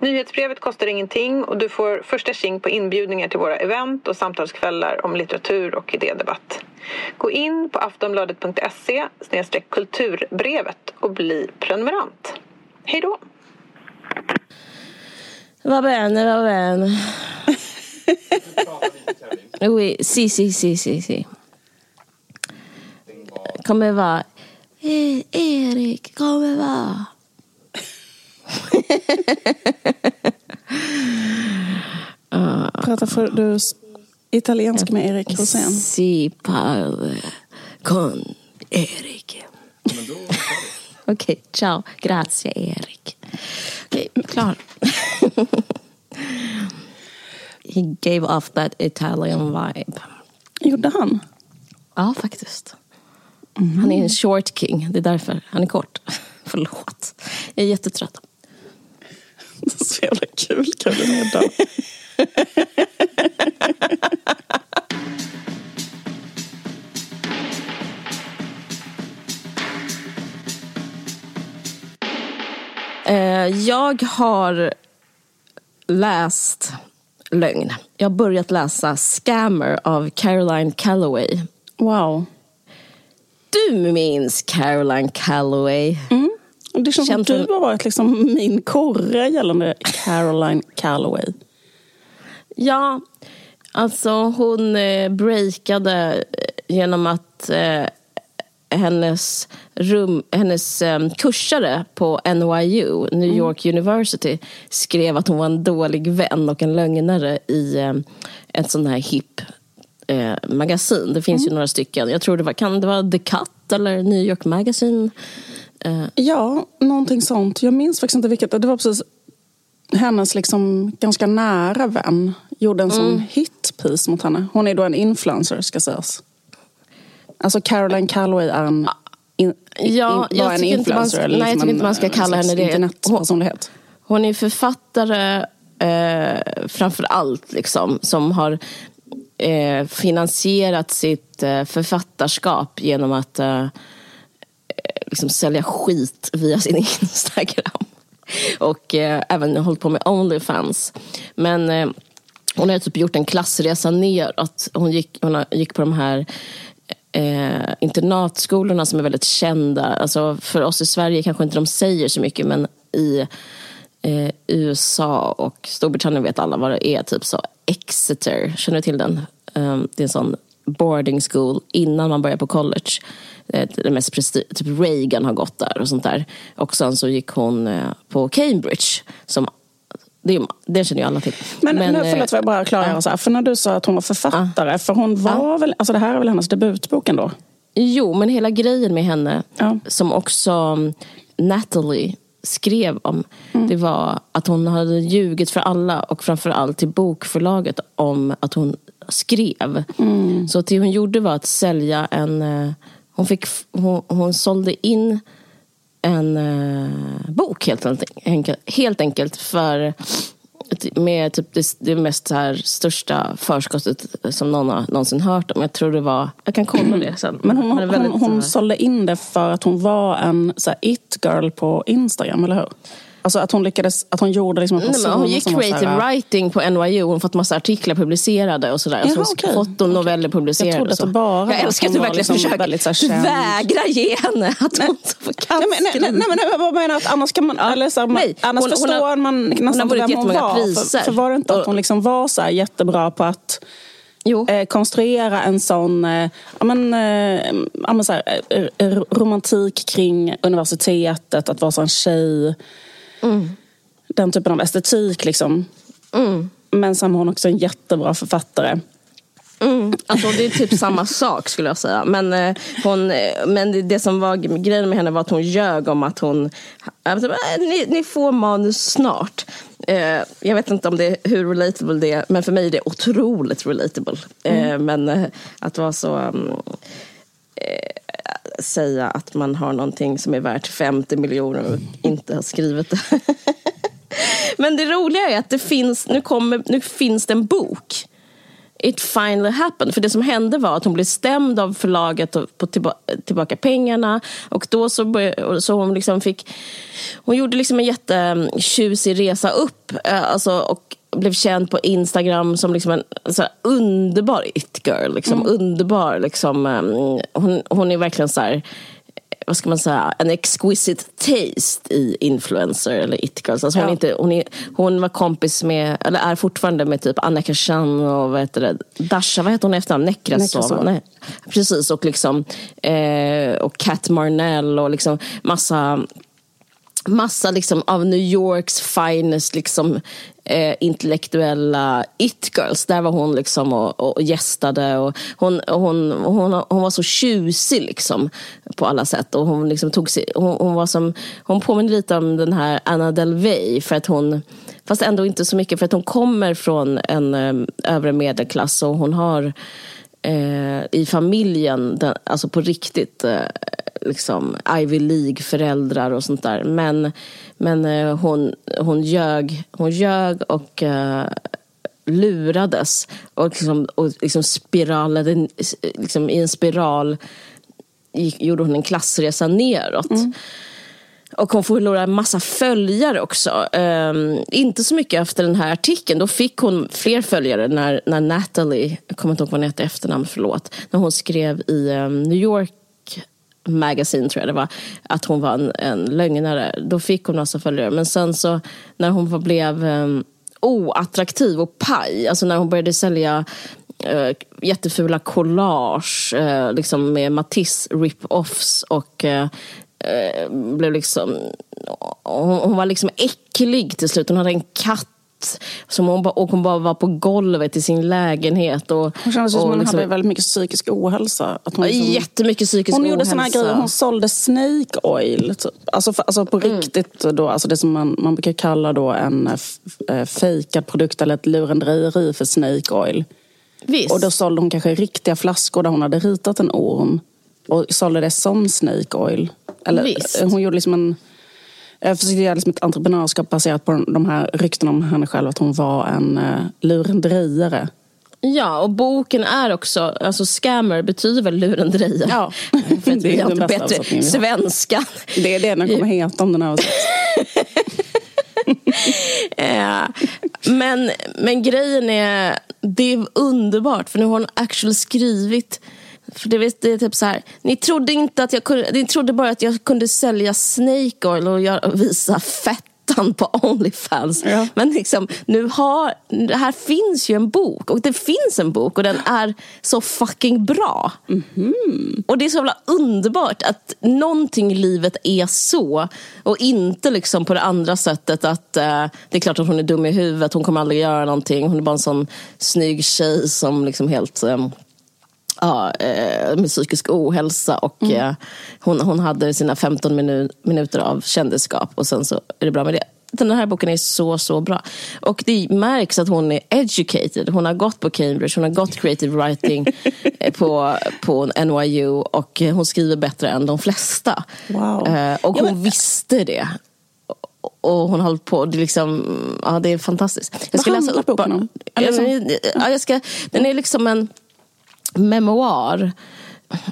Nyhetsbrevet kostar ingenting och du får första tjing på inbjudningar till våra event och samtalskvällar om litteratur och idédebatt. Gå in på aftonbladet.se kulturbrevet och bli prenumerant. Hej då! Va bene, va bene. Oui, si, si, si, si, si. Kommer vara... Eh, Erik, kommer vara... Pratar för, du italienska med Erik Rosén? Si parle con Erik. Okej, okay, ciao. Grazie Erik. Okej, okay, klar. He gave off that Italian vibe. Gjorde han? Ja, faktiskt. Mm. Han är en short king, det är därför. Han är kort. Förlåt. Jag är jättetrött. Så jävla kul, Carolina. Eh, jag har läst lögn. Jag har börjat läsa Scammer av Caroline Calloway. Wow. Du minns Caroline Calloway? Mm. Det känns som att du har varit liksom min korre gällande Caroline Calloway. Ja, alltså hon eh, breakade genom att eh, hennes, rum, hennes um, kursare på NYU, New mm. York mm. University, skrev att hon var en dålig vän och en lögnare i um, ett sånt här hip eh, magasin. Det finns mm. ju några stycken. Jag tror det var, kan det vara The Cut eller New York Magazine? Eh. Ja, någonting sånt. Jag minns faktiskt inte vilket. Det var precis hennes liksom ganska nära vän gjorde en mm. sån hitpiece mot henne. Hon är då en influencer ska sägas. Alltså Caroline Calloway är en, in, ja, in, var en influencer. Man, nej, jag liksom tycker inte man ska kalla henne det. Internetpersonlighet. Hon, hon är författare eh, framför allt, liksom, som har eh, finansierat sitt eh, författarskap genom att eh, eh liksom sälja skit via sin Instagram. Och eh, även hållit på med Onlyfans. Men eh, hon har typ gjort en klassresa neråt. Hon gick, hon gick på de här eh, internatskolorna som är väldigt kända. Alltså för oss i Sverige kanske inte de säger så mycket men i eh, USA och Storbritannien vet alla vad det är. Typ så Exeter, känner du till den? Um, det är en sån boarding school innan man börjar på college. Eh, det mest typ Reagan har gått där och sånt där. Och sen så gick hon eh, på Cambridge som det, det känner ju alla till. Men, men nu, förlåt, får jag bara klargöra ja. så här. För när du sa att hon var författare, ja. för hon var ja. väl, alltså det här är väl hennes debutbok ändå? Jo, men hela grejen med henne, ja. som också mm, Natalie skrev om, mm. det var att hon hade ljugit för alla och framförallt till bokförlaget om att hon skrev. Mm. Så det hon gjorde var att sälja en... Eh, hon, fick, hon, hon sålde in en uh, bok helt enkelt, helt enkelt för med typ det, det mest så här, största förskottet som någon har någonsin hört om. Jag tror det var, jag kan kolla det sen. Men hon, hon, väldigt, hon, hon sålde in det för att hon var en it-girl på Instagram, eller hur? Alltså att hon lyckades, att hon gjorde liksom en person Nej, Hon gick creative här, writing på NYU, hon har fått massa artiklar publicerade och sådär. Jaha, alltså, okay. fått och noveller publicerade. Jag trodde att det bara Jag älskar att du verkligen liksom försöker, du vägrar ge henne att hon kan nej, nej, nej, nej, men jag menar att annars kan man, ja. eller så här, nej, annars hon, förstår hon har, man nästan vem hon var. Priser. För, för var det inte att hon liksom var så jättebra på att Eh, konstruera en sån eh, ja, men, eh, ja, men så här, eh, romantik kring universitetet, att vara sån tjej Mm. Den typen av estetik liksom. Mm. Men sen är hon också en jättebra författare. Mm. Alltså det är typ samma sak skulle jag säga. Men, eh, hon, eh, men det som var grejen med henne var att hon ljög om att hon... Alltså, ni, ni får manus snart. Eh, jag vet inte om det är hur relatable det är, men för mig är det otroligt relatable. Mm. Men att vara så... Säga att man har någonting som är värt 50 miljoner och inte har skrivit det. Men det roliga är att det finns, nu, kommer, nu finns det en bok. It finally happened. För det som hände var att hon blev stämd av förlaget på tillba tillbaka pengarna. Och då så, började, så hon liksom fick... Hon gjorde liksom en jättetjusig resa upp. Eh, alltså, och blev känd på Instagram som liksom en så här, underbar it-girl. Liksom, mm. Underbar. Liksom, um, hon, hon är verkligen så här, vad ska man säga, en exquisite taste i influencer eller it-girls. Alltså hon, ja. inte, hon, är, hon var kompis med, eller är fortfarande med typ Anna Kashan och vad heter det, Dasha, vad heter hon efternamn? Nekrasov? Nej. Precis, och liksom eh, och Kat Marnell och liksom massa massa liksom av New Yorks finest liksom, eh, intellektuella it-girls. Där var hon liksom och, och gästade. Och hon, och hon, och hon, hon var så tjusig liksom, på alla sätt. Och hon, liksom tog sig, hon, hon, var som, hon påminner lite om den här Anna Delvey. För att hon, fast ändå inte så mycket, för att hon kommer från en eh, övre medelklass och hon har eh, i familjen, den, alltså på riktigt, eh, liksom Ivy League-föräldrar och sånt där. Men, men eh, hon, hon, ljög, hon ljög och eh, lurades och, liksom, och liksom spiralade, liksom, i en spiral gick, gjorde hon en klassresa neråt. Mm. Och hon förlorade en massa följare också. Um, inte så mycket efter den här artikeln. Då fick hon fler följare när, när Natalie, jag kommer inte ihåg vad hon heter efternamn, förlåt. När hon skrev i um, New York Magazine tror jag det var, att hon var en, en lögnare. Då fick hon massa följare. Men sen så när hon blev um, oattraktiv och paj, alltså när hon började sälja uh, jättefula collage uh, liksom med Matisse rip-offs och uh, blev liksom, hon, hon, var liksom äcklig till slut. Hon hade en katt som hon, bara, och hon bara var på golvet i sin lägenhet. Och, hon kändes som hon liksom, hade väldigt mycket psykisk ohälsa. Att hon liksom, jättemycket psykisk hon ohälsa. Hon gjorde såna grejer, hon sålde snake oil. Typ. Alltså, för, alltså på mm. riktigt då, alltså det som man, man brukar kalla då en äh, fejkad produkt eller ett lurendrejeri för snake oil. Visst. Och då sålde hon kanske riktiga flaskor där hon hade ritat en orm och sålde det som snake oil. Eller, Visst. Hon gjorde liksom en jag försökte göra liksom ett entreprenörskap baserat på de här ryktena om henne själv, att hon var en uh, lurendrejare. Ja, och boken är också, alltså scammer betyder väl lurendrejare? Ja, För att det vi har inte bättre svenska. Det är det den kommer heta om den här ja, men, men grejen är, det är underbart för nu har hon actually skrivit för det, det är typ så här, ni trodde inte att jag kunde, ni trodde bara att jag kunde sälja snake oil och, göra, och visa fettan på Onlyfans. Ja. Men liksom, nu har, här finns ju en bok och det finns en bok och den är så fucking bra. Mm -hmm. Och det är så jävla underbart att någonting i livet är så och inte liksom på det andra sättet att uh, det är klart att hon är dum i huvudet, hon kommer aldrig göra någonting, hon är bara en sån snygg tjej som liksom helt um, ja, eh, med psykisk ohälsa och mm. eh, hon, hon hade sina 15 minu minuter av kändisskap och sen så är det bra med det. Den här boken är så, så bra. Och det märks att hon är educated. Hon har gått på Cambridge, hon har gått creative writing på, på NYU och hon skriver bättre än de flesta. Wow. Eh, och hon ja, men... visste det och hon har hållit på. Det är, liksom, ja, det är fantastiskt. Jag ska Vad läsa upp boken om? Ja, jag ska, den är liksom en memoar.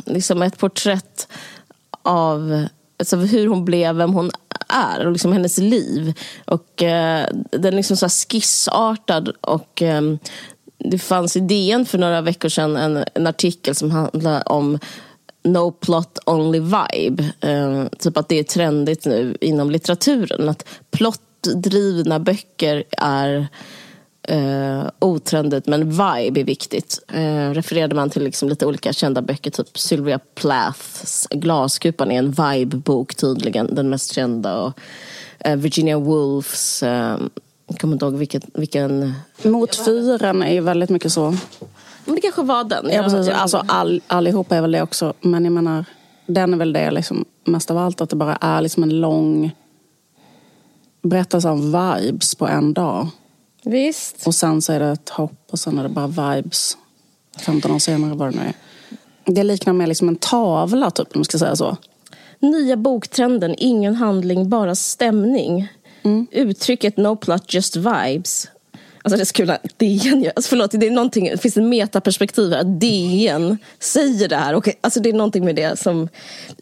Liksom ett porträtt av alltså hur hon blev, vem hon är och liksom hennes liv. Och eh, Den är liksom så skissartad och eh, det fanns i DN för några veckor sedan en, en artikel som handlade om No plot, only vibe. Eh, typ att det är trendigt nu inom litteraturen. Att plottdrivna böcker är eh, otrendigt men vibe är viktigt. Eh, refererade man till liksom lite olika kända böcker, typ Sylvia Plaths Glaskupan är en vibe-bok tydligen, den mest kända. Och, eh, Virginia Woolfs, eh, jag kommer inte ihåg vilken... vilken... Mot fyren är ju väldigt mycket så. Men det kanske var den. Ja, precis. Alltså, all, allihopa är väl det också. Men jag menar, den är väl det liksom, mest av allt. Att det bara är liksom en lång berättelse om vibes på en dag. Visst. Och sen så är det ett hopp och sen är det bara vibes. 15 år senare var det nu är. det liknar mer liksom en tavla, typ, om man ska säga så. Nya boktrenden, ingen handling, bara stämning. Mm. Uttrycket no plot, just vibes. Alltså det är så kul när DN, alltså förlåt, det, är någonting, det finns ett metaperspektiv här, DN säger det här. Och, alltså det är någonting med det som,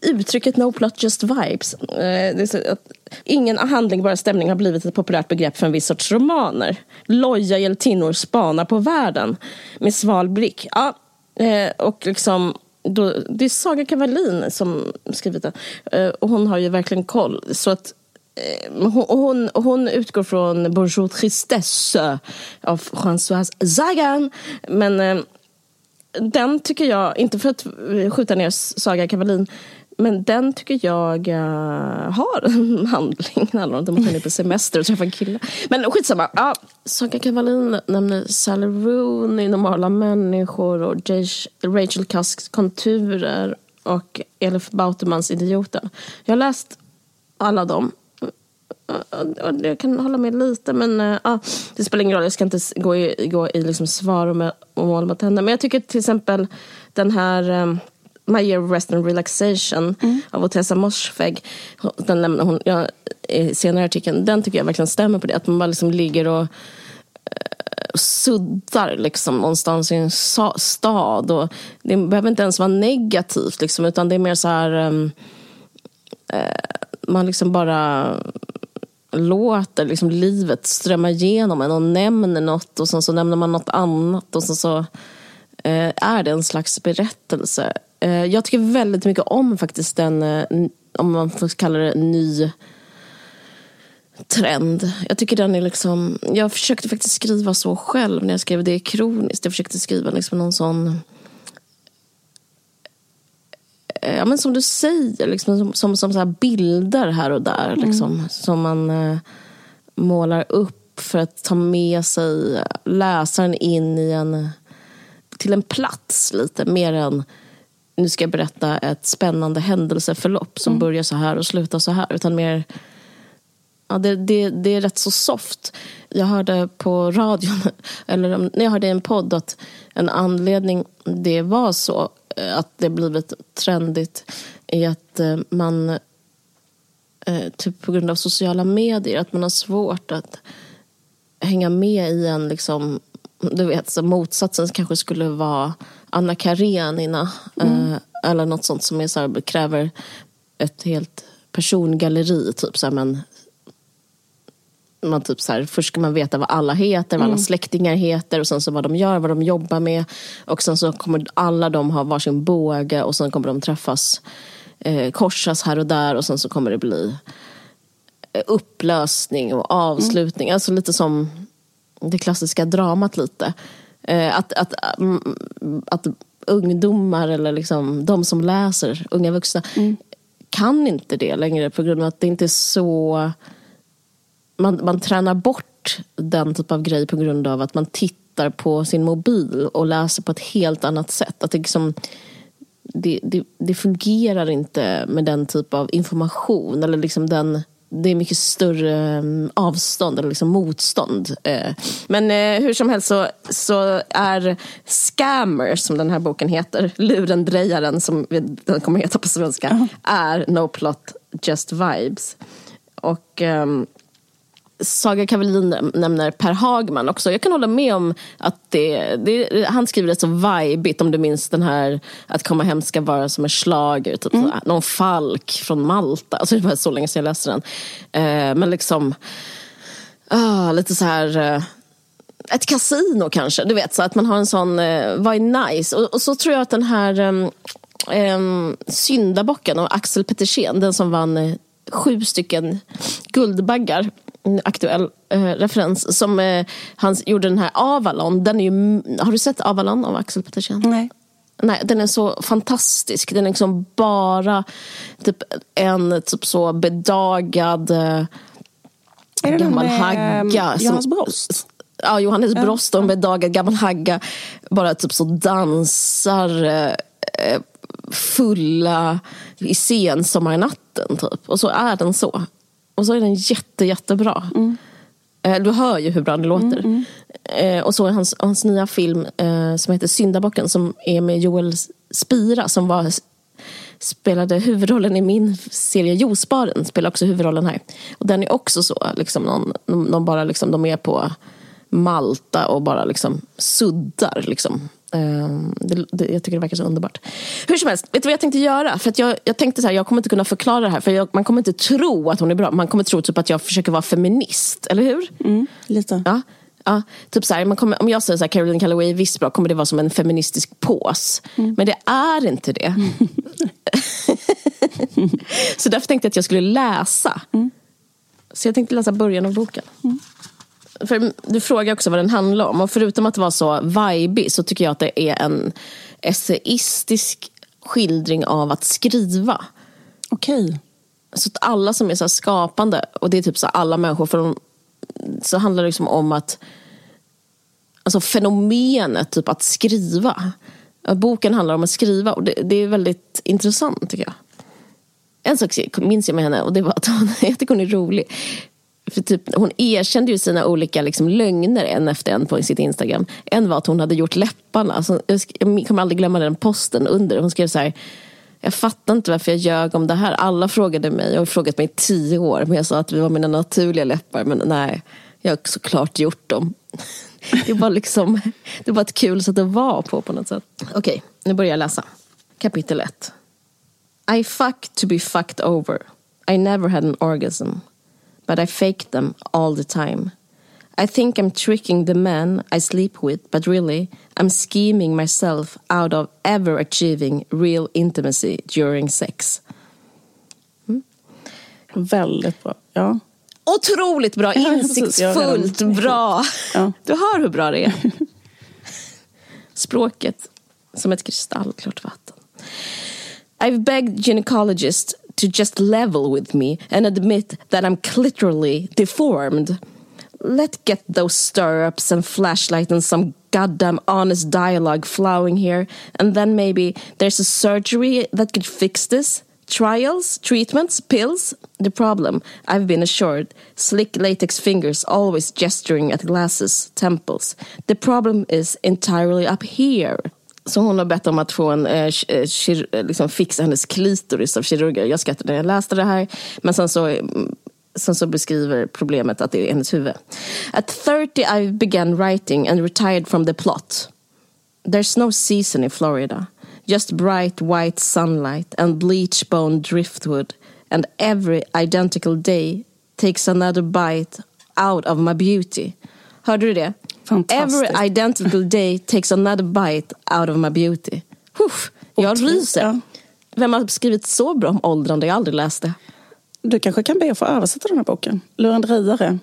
uttrycket no plot just vibes. Eh, det är så att, ingen handling, bara stämning har blivit ett populärt begrepp för en viss sorts romaner. Loja hjältinnor spanar på världen med sval blick. Ja, eh, och liksom då, det är Saga Kavalin som skrivit det. Eh, och hon har ju verkligen koll. Så att Eh, hon, hon, utgår från Bonjour Tristesse av Françoise Zagan. Men eh, den tycker jag, inte för att eh, skjuta ner Saga Kavalin, men den tycker jag uh, har en handling. Den handlar om att de är på semester och träffar en kille. Men skitsamma. Ja, Saga Kavalin nämner Sally Rooney, Normala människor och Rachel Cusks konturer och Elif Bautermans Idioten. Jag har läst alla dem jag kan hålla med lite, men uh, det spelar ingen roll. Jag ska inte gå i, gå i liksom svar och, och mål mot henne. Men jag tycker till exempel den här um, My Year of Rest and Relaxation mm. av Otessa Morsfegh. Den lämnar hon ja, i senare artikeln. Den tycker jag verkligen stämmer på det. Att man bara liksom ligger och uh, suddar liksom någonstans i en stad. Och det behöver inte ens vara negativt, liksom, utan det är mer så här... Um, uh, man liksom bara låter liksom livet strömma igenom en och nämner något och sen så nämner man något annat och sen så eh, är det en slags berättelse. Eh, jag tycker väldigt mycket om faktiskt den, eh, om man får kalla det ny trend. Jag tycker den är liksom, jag försökte faktiskt skriva så själv när jag skrev det kroniskt. Jag försökte skriva liksom någon sån ja, men som du säger, liksom, som, som, som så bilder här och där. Mm. Liksom, som man eh, målar upp för att ta med sig läsaren in i en, till en plats lite. Mer än nu ska jag berätta ett spännande händelseförlopp som mm. börjar så här och slutar så här. Utan mer Ja, det, det, det är rätt så soft. Jag hörde på radion, eller när jag hörde i en podd att en anledning det var så Eh, att det blivit trendigt är att eh, man eh, typ på grund av sociala medier, att man har svårt att hänga med i en liksom, du vet, så motsatsen kanske skulle vara Anna Karenina mm. eller något sånt som är så här, kräver ett helt persongalleri, typ så här, men man typ så här, först ska man veta vad alla heter, vad alla mm. släktingar heter och sen så vad de gör, vad de jobbar med. Och sen så kommer alla de ha varsin båge och sen kommer de träffas, eh, korsas här och där och sen så kommer det bli eh, upplösning och avslutning. Mm. Alltså lite som det klassiska dramat lite. Eh, att, att, mm, att ungdomar eller liksom de som läser, unga vuxna, mm. kan inte det längre på grund av att det inte är så man, man tränar bort den typ av grej på grund av att man tittar på sin mobil och läser på ett helt annat sätt. Att det, liksom, det, det, det fungerar inte med den typ av information eller liksom den det är mycket större mm, avstånd eller liksom motstånd. Eh, men eh, hur som helst så, så är Scammer, som den här boken heter, lurendrejaren som den kommer heta på svenska, är No Plot Just Vibes. Och um, Saga Kavelin nämner Per Hagman också. Jag kan hålla med om att det, det han skriver det så vibigt om du minns den här att komma hem ska vara som en slager, typ mm. någon falk från Malta. Alltså det var så länge sedan jag läste den. Eh, men liksom, ah, lite så här eh, ett kasino kanske, du vet så att man har en sån, eh, vad är nice? Och, och, så tror jag att den här um, Syndabocken av Axel Petersen, den som vann eh, sju stycken Guldbaggar aktuell eh, referens som eh, han gjorde den här Avalon. Den är ju, har du sett Avalon av Axel Petersen? Nej. Nej, den är så fantastisk. Den är liksom bara typ en typ så bedagad eh, är gammal med, hagga. Johannes som, Brost? Ja, Johannes ja. Brost och en bedagad gammal hagga bara typ så dansar eh, eh fulla i sensommarnatten typ. Och så är den så. Och så är den jätte, jättebra. Mm. Eh, du hör ju hur bra det låter. Mm, mm. och så hans, hans nya film eh, som heter Syndabocken som är med Joel Spira som var, spelade huvudrollen i min serie Josparen. Spelar också huvudrollen här. Och den är också så, liksom, någon, de, bara liksom, de är på Malta och bara liksom suddar. Liksom. Ehm, det, det, jag tycker det verkar så underbart. Hur som helst, vet du vad jag tänkte göra? För jag, jag tänkte så här, jag kommer inte kunna förklara det här för jag, man kommer inte tro att hon är bra. Man kommer tro typ att jag försöker vara feminist, eller hur? Mm, lite. Ja. Ja, typ så här, man kommer, om jag säger så här, Caroline Calloway är visst bra kommer det vara som en feministisk pås. Mm. Men det är inte det. så därför tänkte jag att jag skulle läsa. Mm. Så jag tänkte läsa början av boken. För du frågar också vad den handlar om. Och förutom att vara så vibig så tycker jag att det är en essayistisk skildring av att skriva. Okej. Okay. Så att alla som är så skapande, och det är typ så alla människor, för de, så handlar det liksom om att Alltså fenomenet typ att skriva. Boken handlar om att skriva och det, det är väldigt intressant tycker jag. En sak minns jag med henne och det var att hon, jag tycker hon är rolig. För typ, hon erkände ju sina olika liksom, lögner en efter en på sitt Instagram. En var att hon hade gjort läpparna. Alltså, jag kommer aldrig glömma den posten under. Hon skrev så här. Jag fattar inte varför jag ljög om det här. Alla frågade mig. Jag har frågat mig i tio år. Men jag sa att det var mina naturliga läppar. Men nej, jag har såklart gjort dem. Det var liksom, det var ett kul sätt att vara på på något sätt. Okej, okay, nu börjar jag läsa. Kapitel 1. I fuck to be fucked over. I never had an orgasm but I fake them all the time. I think I'm tricking the men I sleep with, but really, I'm scheming myself out of ever achieving real intimacy during sex. Mm. Väldigt bra. Ja. Otroligt bra, insiktsfullt, bra. Ja. Du hör hur bra det är. Språket som ett kristallklart vatten. I've begged gynecologists to just level with me and admit that I'm clitorally deformed. Let's get those stirrups and flashlight and some goddamn honest dialogue flowing here, and then maybe there's a surgery that could fix this. Trials, treatments, pills? The problem, I've been assured, slick latex fingers always gesturing at glasses, temples. The problem is entirely up here. Så hon har bett om att få en, eh, eh, eh liksom fixa hennes klitoris av kirurger. Jag skrattade när jag läste det här. Men sen så, mm, sen så beskriver problemet att det är hennes huvud. At 30 I began writing and retired from the plot. There's no season in Florida. Just bright white sunlight and bleach bone driftwood. And every identical day takes another bite out of my beauty. Hörde du det? Every identical day takes another bite out of my beauty. Huff, jag ryser. Ja. Vem har skrivit så bra om åldrande? Jag har aldrig läst det. Du kanske kan be att få översätta den här boken? Lurendrejare.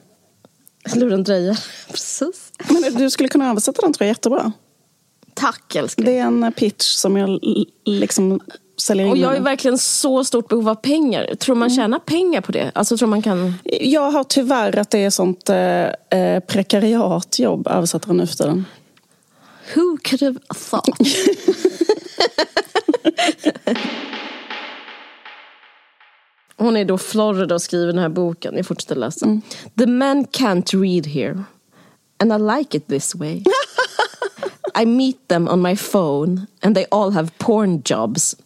Lurendrejare, precis. Men du skulle kunna översätta den tror jag jättebra. Tack älskling. Det är en pitch som jag liksom säljer in. Och jag har verkligen så stort behov av pengar. Tror man mm. tjänar pengar på det? Alltså tror man kan... Jag har tyvärr att det är sånt eh, eh prekariatjobb, översätter nu för tiden. Who could have thought? Hon är då Florida och skriver den här boken. Jag fortsätter läsa. Mm. The men can't read here. And I like it this way. I meet them on my phone and they all have porn jobs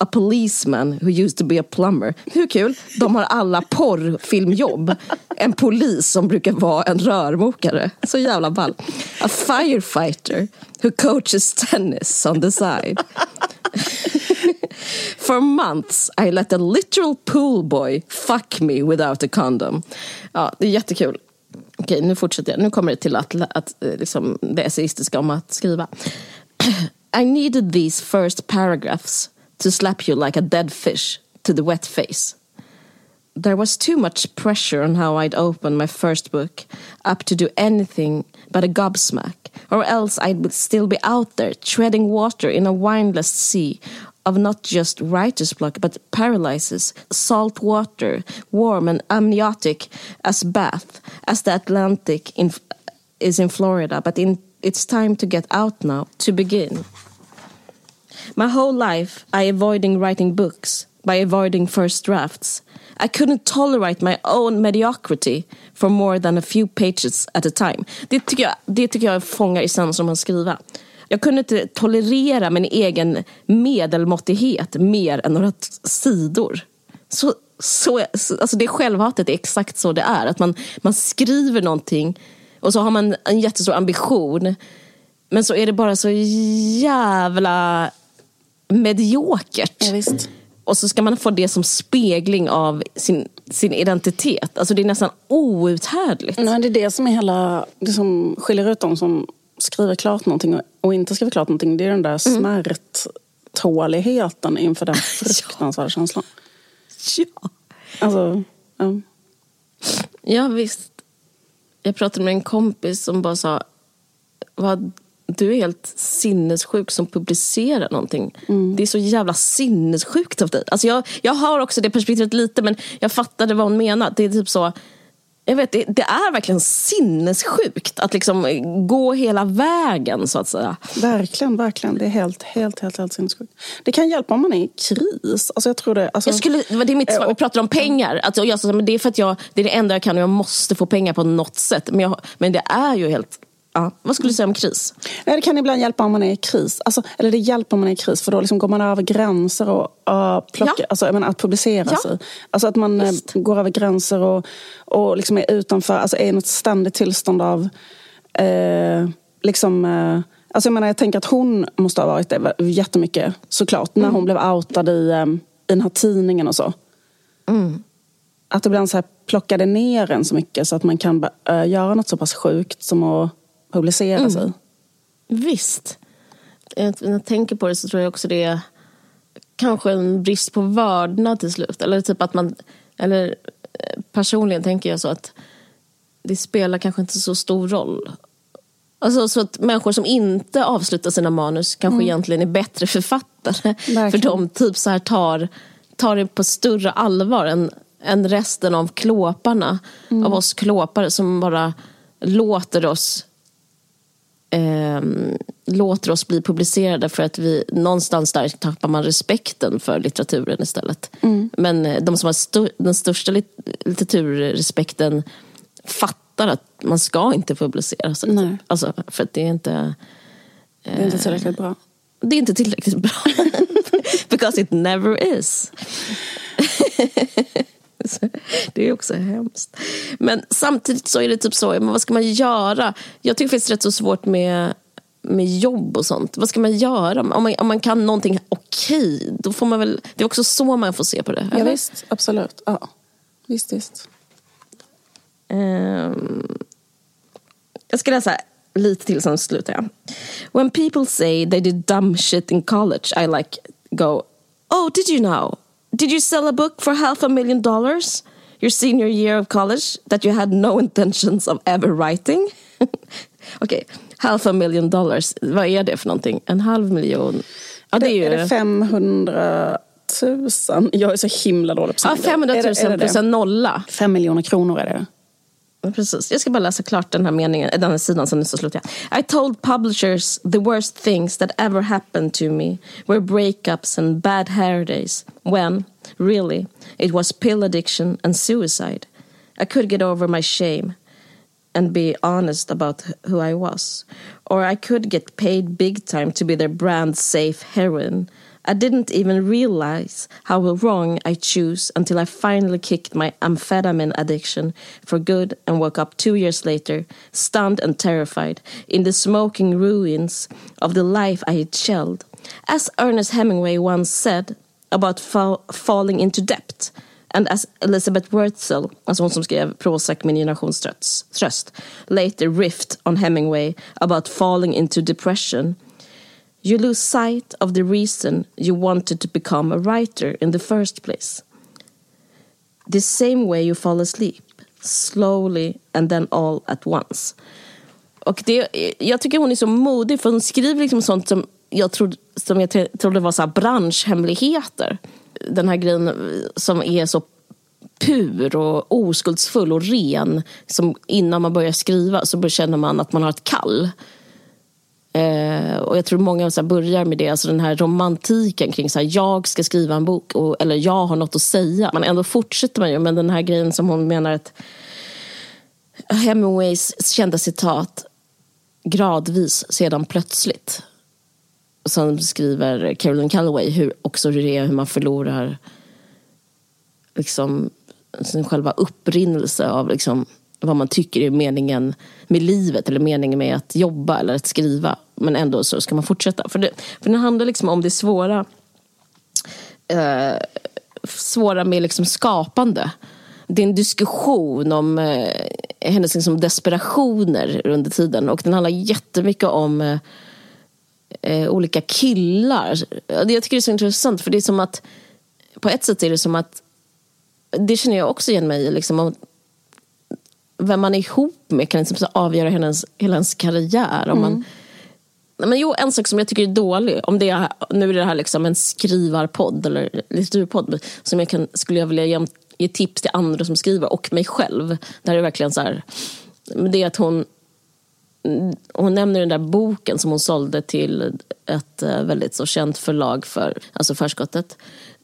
a policeman who used to be a plumber. Hur kul? De har alla porrfilmjobb. En polis som brukar vara en rörmokare. Så jävla ball. A firefighter who coaches tennis on the side. For months I let a literal pool boy fuck me without a condom. Ja, det är jättekul. Okej, nu fortsätter jag. Nu kommer det till att, att eh, liksom, det essayistiska om att skriva. I needed these first paragraphs to slap you like a dead fish to the wet face. There was too much pressure on how I'd open my first book up to do anything but a gobsmack, or else I'd still be out there treading water in a windless sea of not just writer's block but paralysis, salt water, warm and amniotic as bath, as the Atlantic in, is in Florida. But in, it's time to get out now, to begin. My whole life, I avoiding writing books, by avoiding first drafts. I couldn't tolerate my own mediocrity for more than a few pages at a time. Det tycker jag, det tycker jag fångar essensen om att skriva. Jag kunde inte tolerera min egen medelmåttighet mer än några sidor. Så, så, alltså det självhatet är exakt så det är. Att man, man skriver någonting och så har man en jättestor ambition. Men så är det bara så jävla mediokert. Ja, och så ska man få det som spegling av sin, sin identitet. Alltså det är nästan outhärdligt. Nej, det är det som är hela, det som skiljer ut dem som skriver klart någonting och inte skriver klart någonting. Det är den där mm. smärttåligheten inför den fruktansvärda ja. känslan. Ja. Alltså, ja. Ja, visst. Jag pratade med en kompis som bara sa vad du är helt sinnessjuk som publicerar någonting. Mm. Det är så jävla sinnessjukt av dig. Alltså jag, jag har också det perspektivet lite men jag fattade vad hon menade. Det är typ så jag vet, det, det, är verkligen sinnessjukt att liksom gå hela vägen så att säga. Verkligen, verkligen. Det är helt, helt, helt, helt sinnessjukt. Det kan hjälpa om man är i kris. Alltså jag tror det, alltså, jag skulle, det är mitt svar. Vi pratar om pengar. Alltså jag, men det är för att jag, det är det enda jag kan och jag måste få pengar på något sätt. Men, jag, men det är ju helt Ja. Vad skulle du säga om kris? Det kan ibland hjälpa om man är i kris. Alltså, eller det hjälper om man är i kris för då liksom går man över gränser och uh, plockar, ja. alltså, menar, att publicera ja. sig. Alltså att man uh, går över gränser och, och liksom är utanför, alltså är i något ständigt tillstånd av uh, liksom uh, Alltså jag menar, jag tänker att hon måste ha varit det jättemycket såklart. Mm. När hon blev outad i, um, i den här tidningen och så. Mm. Att ibland så här plockade ner en så mycket så att man kan uh, göra något så pass sjukt som att publicera mm. sig. Visst. När jag tänker på det så tror jag också det är kanske en brist på vördnad till slut. Eller typ att man, eller eh, personligen tänker jag så att det spelar kanske inte så stor roll. Alltså så att människor som inte avslutar sina manus kanske mm. egentligen är bättre författare. Verkligen. För de typ så här tar, tar det på större allvar än, än resten av klåparna. Mm. Av oss klåpare som bara låter oss eh, låter oss bli publicerade för att vi någonstans där tappar man respekten för litteraturen istället. Mm. Men eh, de som har st den största litteraturrespekten fattar att man ska inte publicera sig. Nej. Alltså, för att det är inte... Eh, det är inte tillräckligt bra. Det är inte tillräckligt bra. Because it never is. det är också hemskt. Men samtidigt så är det typ så, men vad ska man göra? Jag tycker det är rätt så svårt med, med jobb och sånt. Vad ska man göra? Om man, om man kan någonting okej, då får man väl... Det är också så man får se på det. Ja, visst, absolut. Ja. Visst, visst. Um, jag ska läsa lite till, sen slutar jag. When people say they did dumb shit in college I like go Oh, did you know? Did you sell a book for half a million dollars your senior year of college that you had no intentions of ever writing? Okej, okay. half a million dollars. Vad är det för någonting? En halv miljon? Ja, det är, ju... är det 500 000? Jag är så himla dålig på Ja, 500 000 är det, är det plus en nolla. Fem miljoner kronor är det. Precis. Jag ska bara läsa klart den här meningen, eh, den här sidan. I told publishers the worst things that ever happened to me were breakups and bad hair days when, really, it was pill addiction and suicide. I could get over my shame and be honest about who I was. Or I could get paid big time to be their brand safe heroine I didn't even realize how wrong I choose until I finally kicked my amphetamine addiction for good and woke up two years later, stunned and terrified, in the smoking ruins of the life I had shelled. As Ernest Hemingway once said about fall falling into debt, and as Elizabeth Wurtzel, alltså hon som skrev Prozac min generationströst, later riffed on Hemingway about falling into depression You lose sight of the reason you wanted to become a writer in the first place. The same way you fall asleep, slowly and then all at once. Och det, jag tycker hon är så modig för hon skriver liksom sånt som jag trodde, som jag trodde var så branschhemligheter. Den här grejen som är så pur och oskuldsfull och ren. Som innan man börjar skriva så känner man att man har ett kall. Eh, och jag tror många så här, börjar med det, alltså den här romantiken kring så här, jag ska skriva en bok och, eller jag har något att säga. Men ändå fortsätter man ju med den här grejen som hon menar att Hemingways kända citat gradvis, sedan plötsligt. Sen skriver Carolyn Calloway hur, också hur det är hur man förlorar liksom, sin själva upprinnelse av liksom, vad man tycker är meningen med livet eller meningen med att jobba eller att skriva. Men ändå så ska man fortsätta. För det, för det handlar liksom om det svåra, eh, svåra med liksom skapande. Det är en diskussion om eh, hennes liksom desperationer under tiden och den handlar jättemycket om eh, eh, olika killar. Jag tycker det är så intressant för det är som att på ett sätt är det som att det känner jag också igen mig i. Liksom, vem man är ihop med kan liksom avgöra hennes, hela ens karriär. Om man, men jo, en sak som jag tycker är dålig, om det är, nu är det här liksom en skrivarpodd eller litteraturpodd som jag kan, skulle jag vilja ge, ge tips till andra som skriver och mig själv. Där är verkligen så här, det är att hon hon nämner den där boken som hon sålde till ett eh, väldigt så känt förlag för alltså förskottet.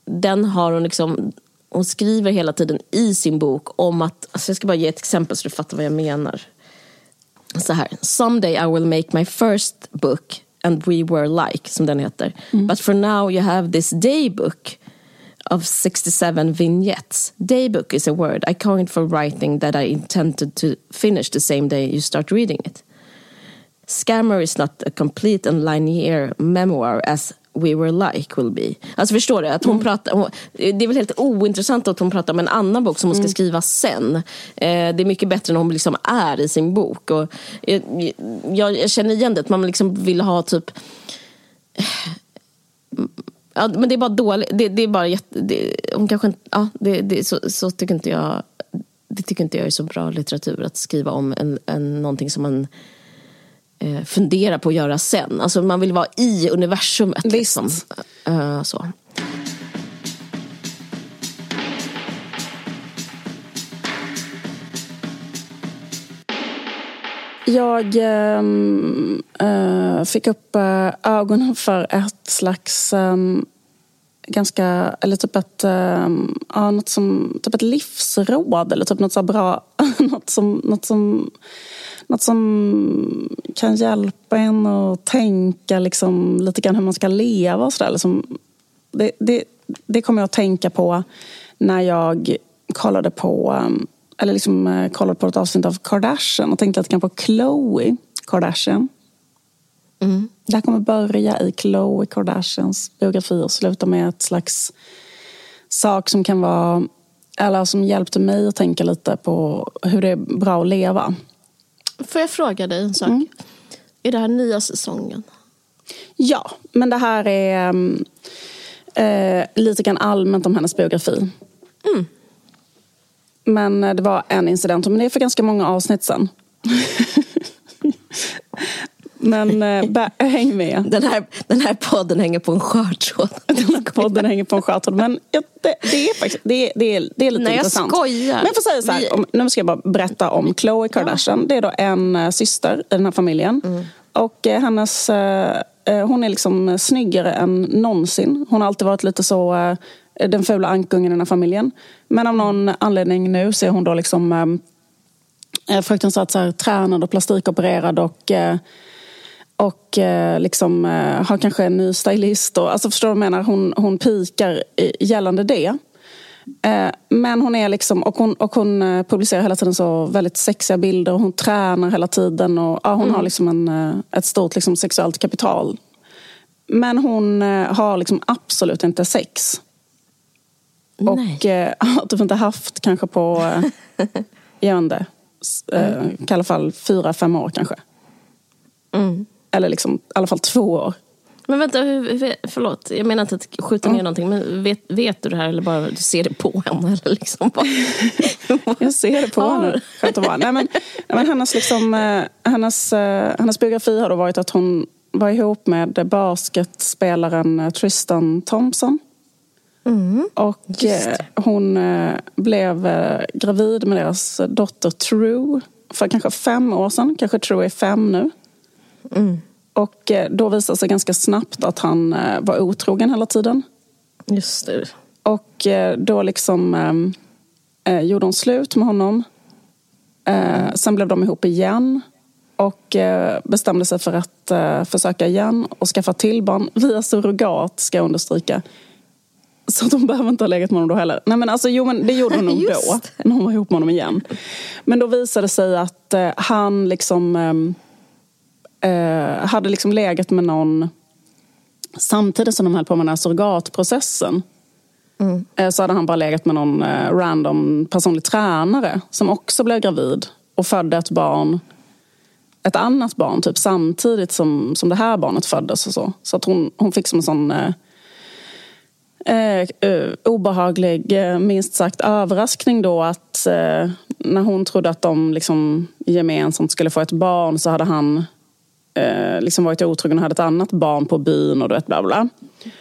Den har hon liksom hon skriver hela tiden i sin bok om att, alltså jag ska bara ge ett exempel så du fattar vad jag menar. Så här, someday I will make my first book and we were like, som den heter. Mm. But for now you have this daybook of 67 vignettes. Daybook is a word I coined for writing that I intended to finish the same day you start reading it. Scammer is not a complete and linear memoir as We were like will be. Alltså förstår du? Att hon mm. pratar, hon, det är väl helt ointressant att hon pratar om en annan bok som hon ska mm. skriva sen. Eh, det är mycket bättre när hon liksom är i sin bok. Och, eh, jag, jag, känner igen det, att man liksom vill ha typ Ja, men det är bara dåligt. Det, det är bara jätte, det, hon kanske ja, det, det, så, så tycker inte jag det tycker inte jag är så bra litteratur att skriva om en, en, någonting som man eh, fundera på att göra sen. Alltså man vill vara i universumet. Liksom. Uh, så. Jag äh, fick upp äh, ögonen för ett slags äh, ganska, eller typ ett, ja, något som, typ ett livsråd eller typ något så bra, något som, något som något som kan hjälpa en att tänka liksom, lite grann hur man ska leva och sådär. Liksom, det, det, det kommer jag att tänka på när jag kollade på eller liksom eh, kollade på ett avsnitt av Kardashian och tänkte lite grann på Khloe Kardashian. Mm. Det här kommer börja i Khloe Kardashians biografi och sluta med ett slags sak som kan vara eller som hjälpte mig att tänka lite på hur det är bra att leva. Får jag fråga dig en sak? Mm. Är det här nya säsongen? Ja, men det här är uh, lite grann allmänt om hennes biografi. Mm. Men uh, det var en incident, men det är för ganska många avsnitt sen. Men äh, häng med. Den här, den här podden hänger på en skör tråd. Den här podden hänger på en skör tråd. Men ja, det, det, är faktiskt det, det, är, det är lite Nej, intressant. Jag skojar. Men jag får säga så här, om, nu ska jag bara berätta om Khloe Kardashian. Ja. Det är då en äh, syster i den här familjen. Mm. Och äh, hennes, hon är liksom snyggare än någonsin. Hon har alltid varit lite så den fula ankungen i den här familjen. Men av någon anledning nu så är hon då liksom fruktansvärt så här, tränad och plastikopererad och och eh, liksom, eh, har kanske en ny stylist. Och, alltså förstår du vad jag menar? Hon, hon pikar gällande det. Eh, men hon är liksom, och hon, och hon publicerar hela tiden så väldigt sexiga bilder och hon tränar hela tiden. Och, ja, hon mm. har liksom en, ett stort liksom, sexuellt kapital. Men hon har liksom absolut inte sex. Nej. Och har typ inte haft kanske på, jag vet inte, i alla fall fyra, fem år kanske. Mm. Eller liksom, i alla fall två år. Men vänta, hur, förlåt. Jag menar inte att skjuta ner mm. någonting. Men vet, vet du det här eller bara du ser det på henne? Eller liksom bara... jag ser det på ja. henne. Skönt att vara. Nej, men, men hennes, liksom, eh, hennes, eh, hennes biografi har då varit att hon var ihop med basketspelaren eh, Tristan Thompson. Mm, och hon blev gravid med deras dotter True för kanske fem år sedan. Kanske True är fem nu. Mm. Och eh, då visade det sig ganska snabbt att han eh, var otrogen hela tiden. Just det. Och eh, då liksom eh, gjorde hon slut med honom. Eh, sen blev de ihop igen. Och eh, bestämde sig för att eh, försöka igen och skaffa till barn via surrogat, ska jag understryka. Så de behöver inte ha legat med honom då heller. Nej men alltså jo men det gjorde hon nog då. När hon var ihop med honom igen. Men då visade det sig att han liksom eh, hade liksom legat med någon samtidigt som de höll på med den här surrogatprocessen. Mm. Eh, så hade han bara legat med någon eh, random personlig tränare som också blev gravid och födde ett barn ett annat barn typ samtidigt som, som det här barnet föddes. Och så så att hon, hon fick som en sån eh, eh, eh, obehaglig, eh, minst sagt, överraskning då att eh, när hon trodde att de liksom gemensamt skulle få ett barn så hade han eh, liksom varit otrogen och hade ett annat barn på byn och du vet bla bla.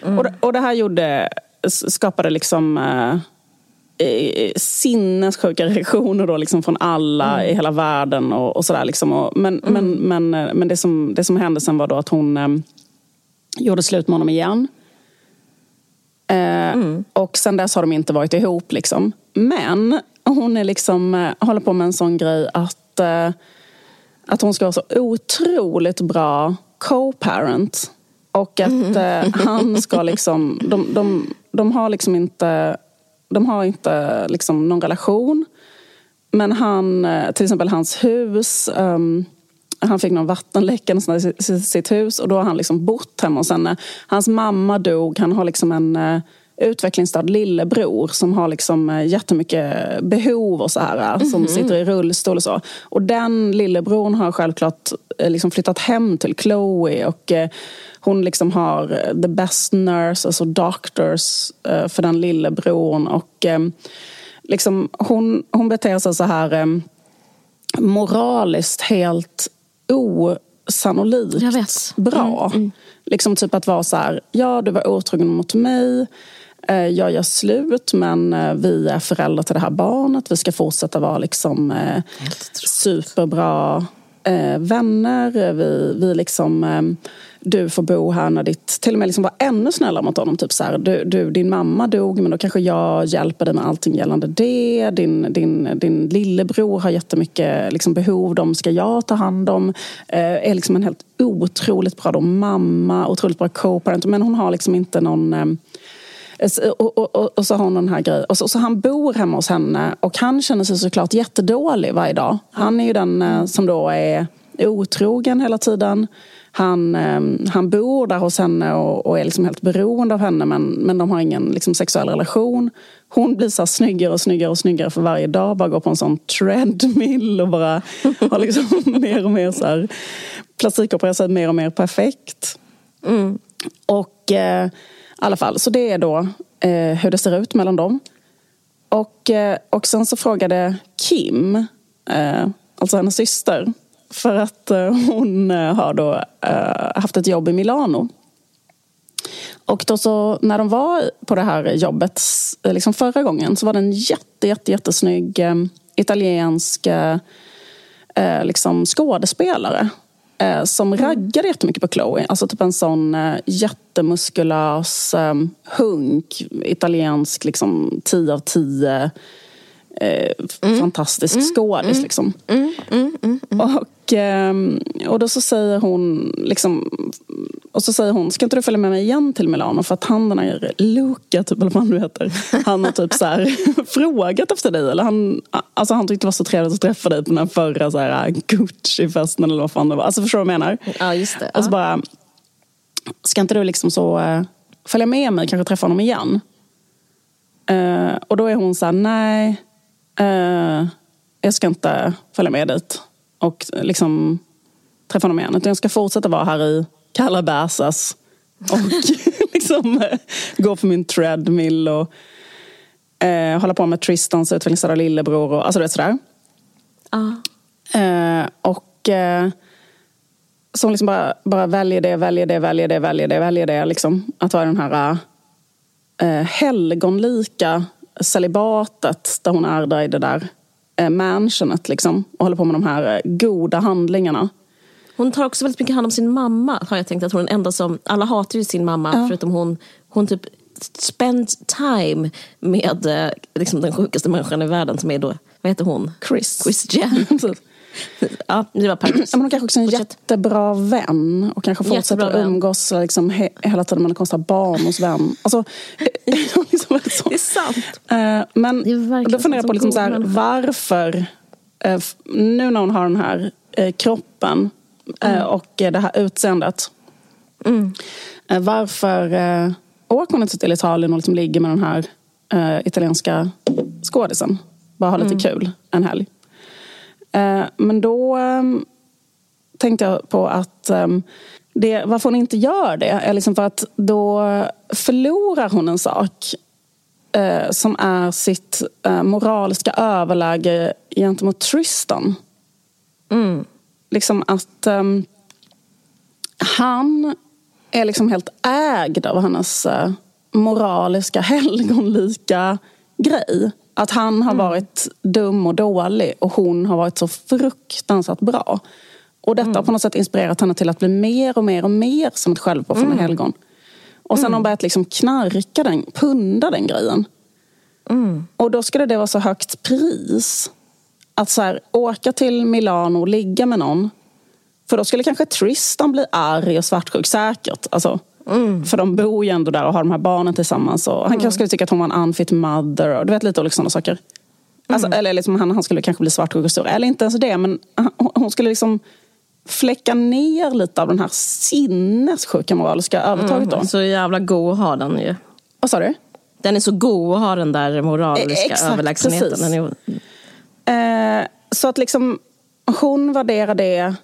Mm. Och, och det här gjorde, skapade liksom eh, sinnessjuka reaktioner då liksom från alla mm. i hela världen och, och sådär. Liksom. men mm. men, men, men det, som, det som hände sen var då att hon eh, gjorde slut med honom igen. Eh, mm. Och sen dess har de inte varit ihop. Liksom. Men hon är liksom, eh, håller på med en sån grej att, eh, att hon ska vara så otroligt bra co-parent. Och att mm. eh, han ska liksom, de, de, de har liksom inte, de har inte liksom någon relation. Men han, eh, till exempel hans hus, um, han fick någon vattenläcka i sitt hus och då har han liksom bott hemma hos henne. Hans mamma dog, han har liksom en uh, utvecklingsstörd lillebror som har liksom uh, jättemycket behov och så här, mm -hmm. som mhm. sitter i rullstol och så. Och den lillebror har självklart uh, liksom flyttat hem till Chloe och hon liksom har the best nurses och doctors för den lillebror och liksom hon, hon beter sig så här moraliskt helt osannolikt bra. Mm, mm. Liksom typ att vara så här, ja du var otrogen mot mig, eh, jag gör slut men eh, vi är föräldrar till det här barnet, vi ska fortsätta vara liksom eh, superbra vänner. Vi, vi liksom du får bo här när ditt... Till och med liksom vara ännu snällare mot honom. Typ så här, du, du, din mamma dog men då kanske jag hjälper dig med allting gällande det. Din, din, din lillebror har jättemycket liksom, behov, de ska jag ta hand om. Eh, är liksom en helt otroligt bra då, mamma, otroligt bra co-parent. Men hon har liksom inte någon... Eh, och, och, och, och, så har hon den här grejen. Och så, så han bor hemma hos henne och han känner sig såklart jättedålig varje dag. Han är ju den eh, som då är otrogen hela tiden. Han, eh, han bor där hos henne och, och är liksom helt beroende av henne men, men de har ingen liksom, sexuell relation. Hon blir så snyggare och snyggare och snyggare för varje dag. Bara går på en sån treadmill och bara har liksom mer och mer så här plastikopererar sig mer och mer perfekt. Mm. Och eh, i alla fall, så det är då eh, hur det ser ut mellan dem. Och, eh, och sen så frågade Kim, eh, alltså hennes syster, för att eh, hon eh, har då eh, haft ett jobb i Milano. Och då så, när de var på det här jobbet eh, liksom förra gången så var det en jätte, jätte, jättesnygg eh, italiensk liksom skådespelare som mm. raggade jättemycket på Chloe. Alltså typ en sån jättemuskulös hunk, italiensk liksom 10 av 10 eh, mm. fantastisk mm. skådis. Mm. Liksom. Mm. Mm. Och, eh, och då så säger hon, liksom, och så säger hon, ska inte du följa med mig igen till Milano? För att han den här Luca, typ, eller vad han nu heter, han har typ så här, frågat efter dig. Eller han, alltså han tyckte det var så trevligt att träffa dig på den här förra så här, Gucci-festen eller vad fan det var. Alltså förstår du vad jag menar? Ja, just det. Och så bara, ska inte du liksom så uh, följa med mig, kanske träffa honom igen? Uh, och då är hon så här, nej, Uh, jag ska inte följa med dit och liksom träffa honom igen. Utan jag ska fortsätta vara här i Calabasas och liksom uh, gå på min treadmill och uh, hålla på med Tristans utvecklingsstörda lillebror och alltså du vet sådär. Uh. och så hon liksom bara, bara väljer det, väljer det, väljer det, väljer det, väljer det. Liksom. Att vara den här uh, helgonlika celibatet där hon är där i det där eh, mansionet liksom och håller på med de här eh, goda handlingarna. Hon tar också väldigt mycket hand om sin mamma. Har jag tänkt att hon är den enda som, alla hatar ju sin mamma ja. förutom hon. Hon typ spend time med eh, liksom, den sjukaste människan i världen som är då, vad heter hon? Chris. Chris Jen. ja, det var perfekt. hon kanske också är en Fortsätt. jättebra vän och kanske fortsätter att umgås liksom, he hela tiden med en konstig barn hos vän. Alltså, liksom det är sant. Uh, men då funderar jag på liksom, så här, varför, uh, nu när hon har den här uh, kroppen mm. och det här utseendet. Mm. varför åker hon inte till Italien och liksom ligger med den här italienska skådisen? Bara ha lite mm. kul en helg. Eh, men då ehm, tänkte jag på att ehm, det, varför hon inte gör det är liksom för att då förlorar hon en sak eh, som är sitt eh, moraliska överläge gentemot Tristan. Mm. Liksom att um, han är liksom helt ägd av hennes uh, moraliska helgonlika grej. Att han har mm. varit dum och dålig och hon har varit så fruktansvärt bra. Och detta mm. har på något sätt inspirerat henne till att bli mer och mer och mer som ett självpåfående mm. helgon. Och sen har hon mm. börjat liksom knarka den, punda den grejen. Mm. Och då skulle det vara så högt pris. Att så här, åka till Milano och ligga med någon. För då skulle kanske Tristan bli arg och svartsjuk säkert. Alltså, Mm. För de bor ju ändå där och har de här barnen tillsammans. Och han mm. kanske skulle tycka att hon var en unfit mother. Och du vet lite olika sådana saker. Alltså, mm. Eller liksom, han, han skulle kanske bli svartsjuk och stor. Eller inte ens det, men hon skulle liksom fläcka ner lite av den här sinnessjuka moraliska övertaget då. Mm, så jävla god att ha den ju. Vad sa du? Den är så god att ha den där moraliska Exakt, överlägsenheten. Är... Eh, så att liksom hon värderar det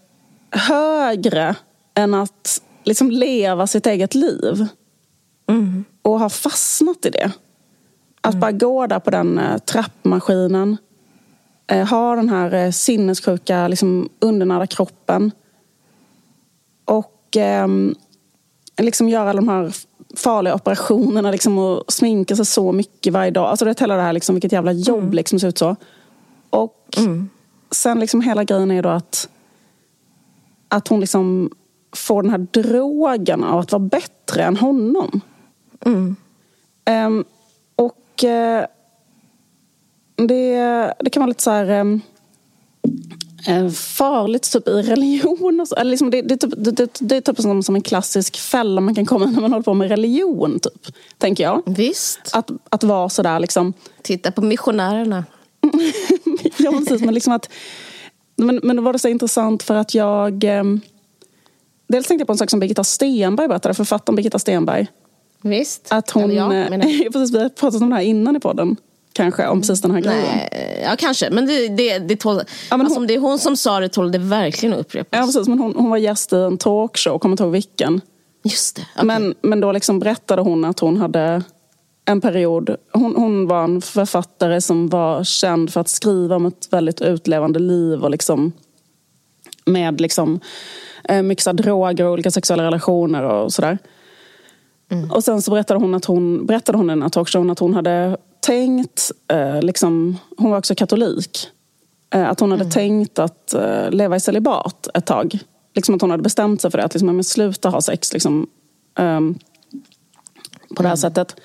högre än att liksom leva sitt eget liv. Mm. Och har fastnat i det. Att mm. bara gå där på den eh, trappmaskinen. Eh, ha den här eh, sinnessjuka, liksom, undernärda kroppen. Och eh, liksom göra de här farliga operationerna liksom, och sminka sig så mycket varje dag. Alltså det hela det här, liksom, vilket jävla jobb mm. liksom, ser ut så. Och mm. sen liksom hela grejen är då att, att hon liksom få den här drogen av att vara bättre än honom. Mm. Um, och uh, det, det kan vara lite så här um, farligt typ i religion. Och så. Eller liksom det, det, typ, det, det är typ som, som en klassisk fälla man kan komma när man håller på med religion. Typ, tänker jag. Visst. Att, att vara sådär liksom... Titta på missionärerna. ja, precis. Men, liksom att, men, men var det så intressant för att jag... Um, Dels tänkte jag på en sak som Birgitta Stenberg berättade, författaren Birgitta Stenberg. Visst. Att hon, ja, precis, vi har pratat om det här innan i podden. Kanske, om precis den här grejen. Nej, ja, kanske. Men det, det, det, tål, ja, men alltså, hon, om det är hon som sa det tål det verkligen att upprepas. Ja, precis. Men hon, hon var gäst i en talkshow, kommer inte ihåg vilken. Just det. Okay. Men, men då liksom berättade hon att hon hade en period. Hon, hon var en författare som var känd för att skriva om ett väldigt utlevande liv och liksom med liksom eh, mycket droger och olika sexuella relationer och sådär. Mm. Och sen så berättade hon, att hon, berättade hon i den här talkshowen att hon hade tänkt, eh, liksom, hon var också katolik, eh, att hon hade mm. tänkt att eh, leva i celibat ett tag. Liksom att hon hade bestämt sig för det, att liksom, men sluta ha sex liksom, ehm, på det här mm. sättet.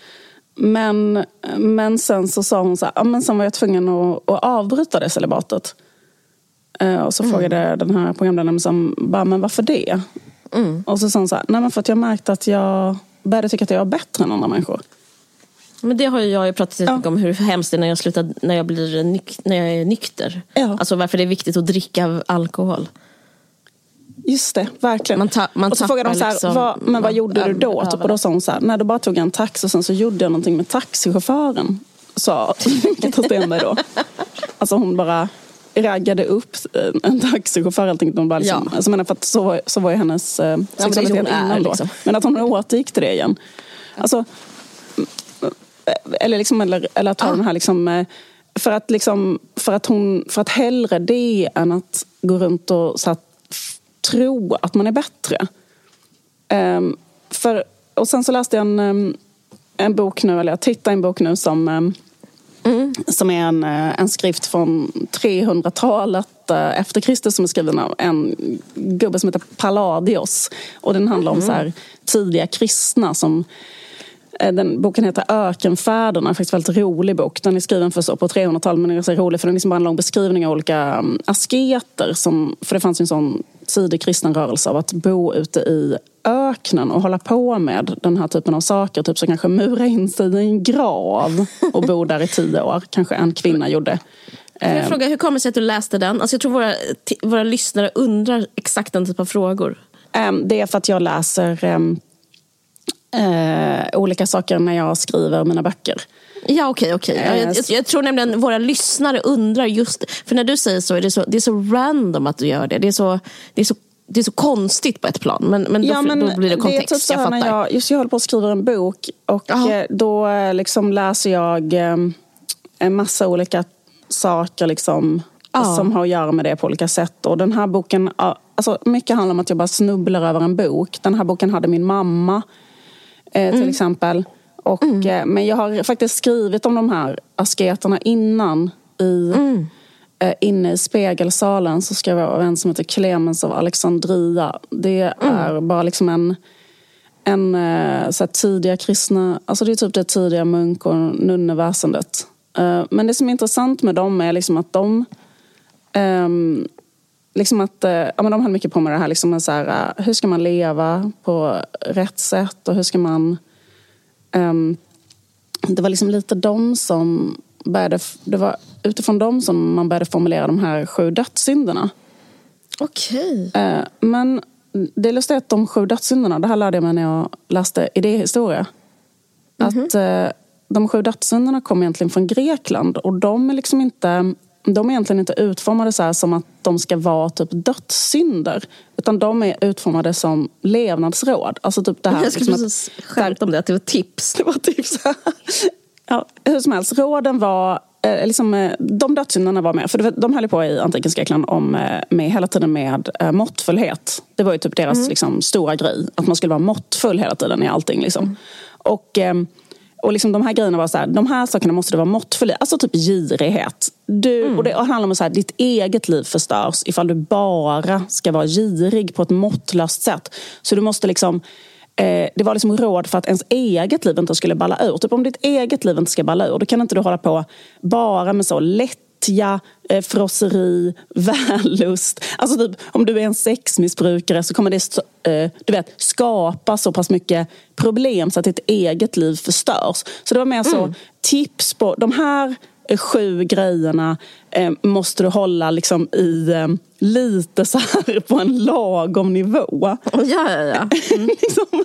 Men, men sen så sa hon så här, ja, men sen var jag tvungen att, att avbryta det celibatet. Eh, och så mm. frågade den här programledaren som, bara, men varför det? Mm. Och så sa hon så här, nej men för att jag märkte att jag började tycka att jag var bättre än andra människor. Men det har jag ju pratat ja. om hur hemskt det är när jag, slutar, när jag, blir nyk, när jag är nykter. Ja. Alltså varför det är viktigt att dricka alkohol. Just det, verkligen. Man ta, man och så frågade de så här, liksom, vad, men vad gjorde du då? Typ, och då sa hon så här, nej då bara tog jag en taxi och sen så gjorde jag någonting med taxichauffören. Sa Birgitta Stenberg då. Alltså hon bara raggade upp en taxichaufför helt enkelt. Hon bara liksom, ja. alltså, för att så, så var ju hennes eh, sexualitet ja, innan då. Liksom. Men att hon återgick till det igen. Alltså, eller, liksom, eller, eller att ha ah. den här liksom, eh, för att, liksom, för, att hon, för att hellre det än att gå runt och så att, tro att man är bättre. Um, för, och sen så läste jag en, um, en bok nu, eller jag tittade i en bok nu som um, mm. som är en, eh, en skrift från 300-talet eh, efter Kristus som är skriven av en gubbe som heter Palladios. Och den handlar om mm. så här, tidiga kristna som eh, den boken heter Ökenfärderna, faktiskt en väldigt rolig bok. Den är skriven för så på 300-talet men den är så rolig för den är liksom bara en lång beskrivning av olika mm, asketer. Som, för det fanns ju en sån tidig kristen rörelse av att bo ute i öknen och hålla på med den här typen av saker. Typ som kanske mura in sig i en grav och bo där i tio år. Kanske en kvinna gjorde. Jag eh. fråga, hur kommer det sig att du läste den? Alltså jag tror våra, våra lyssnare undrar exakt den typen av frågor. Ehm, det är för att jag läser um, uh, olika saker när jag skriver mina böcker. Ja okej, okay. Okay. Jag, jag, jag, tror nämligen våra lyssnare undrar just, för när du säger så är det så, det är så random att du gör det. Det är så, det är så det är så konstigt på ett plan. Men, men, då, ja, men då blir det kontext. Det är typ så jag fattar. När jag, just jag håller på att skriva en bok och Aha. Eh, då eh, liksom läser jag eh, en massa olika saker liksom, ja. som har att göra med det på olika sätt. Och den här boken, alltså, mycket handlar om att jag bara snubblar över en bok. Den här boken hade min mamma eh, till mm. exempel. Och, mm. Men jag har faktiskt skrivit om de här asketerna innan i mm inne i spegelsalen så skrev jag en som heter Clemens av Alexandria. Det är mm. bara liksom en, en eh, så tidiga kristna, alltså det är typ det tidiga munk och nunneväsendet. Eh, men det som är intressant med dem är liksom att de um, liksom att, ja, men de höll mycket på med det här, liksom så här, hur ska man leva på rätt sätt och hur ska man... Um, det var liksom lite de som började, det var utifrån dem som man började formulera de här sju dödssynderna. Okej. Okay. Eh, men det är lustigt att de sju dödssynderna, det här lärde jag mig när jag läste idéhistoria. Mm -hmm. Att eh, de sju dödssynderna kom egentligen från Grekland och de är liksom inte de är egentligen inte utformade så som att de ska vara typ dödssynder. Utan de är utformade som levnadsråd. Alltså typ det här, jag skulle liksom precis skämta om det, att det var tips. Det var tips. Ja, hur som helst, råden var eh, liksom, eh, de dödssynderna var med. För de höll på i antikens Grekland om, eh, med, hela tiden med måttfullhet. Det var ju typ deras mm. liksom, stora grej. Att man skulle vara måttfull hela tiden i allting. Liksom. Mm. Och, eh, och liksom de här grejerna var så här, de här sakerna måste du vara måttfull i. Alltså typ girighet. Du, mm. och det handlar om att ditt eget liv förstörs ifall du bara ska vara girig på ett måttlöst sätt. Så du måste liksom Eh, det var liksom råd för att ens eget liv inte skulle balla ur. Typ om ditt eget liv inte ska balla ur, då kan inte du hålla på bara med så lättja, eh, frosseri, vällust. Alltså typ, om du är en sexmissbrukare så kommer det eh, du vet, skapa så pass mycket problem så att ditt eget liv förstörs. Så det var mer så mm. tips på de här sju grejerna eh, måste du hålla liksom i eh, lite så här på en lagom nivå. Ja, ja, ja. Mm. liksom,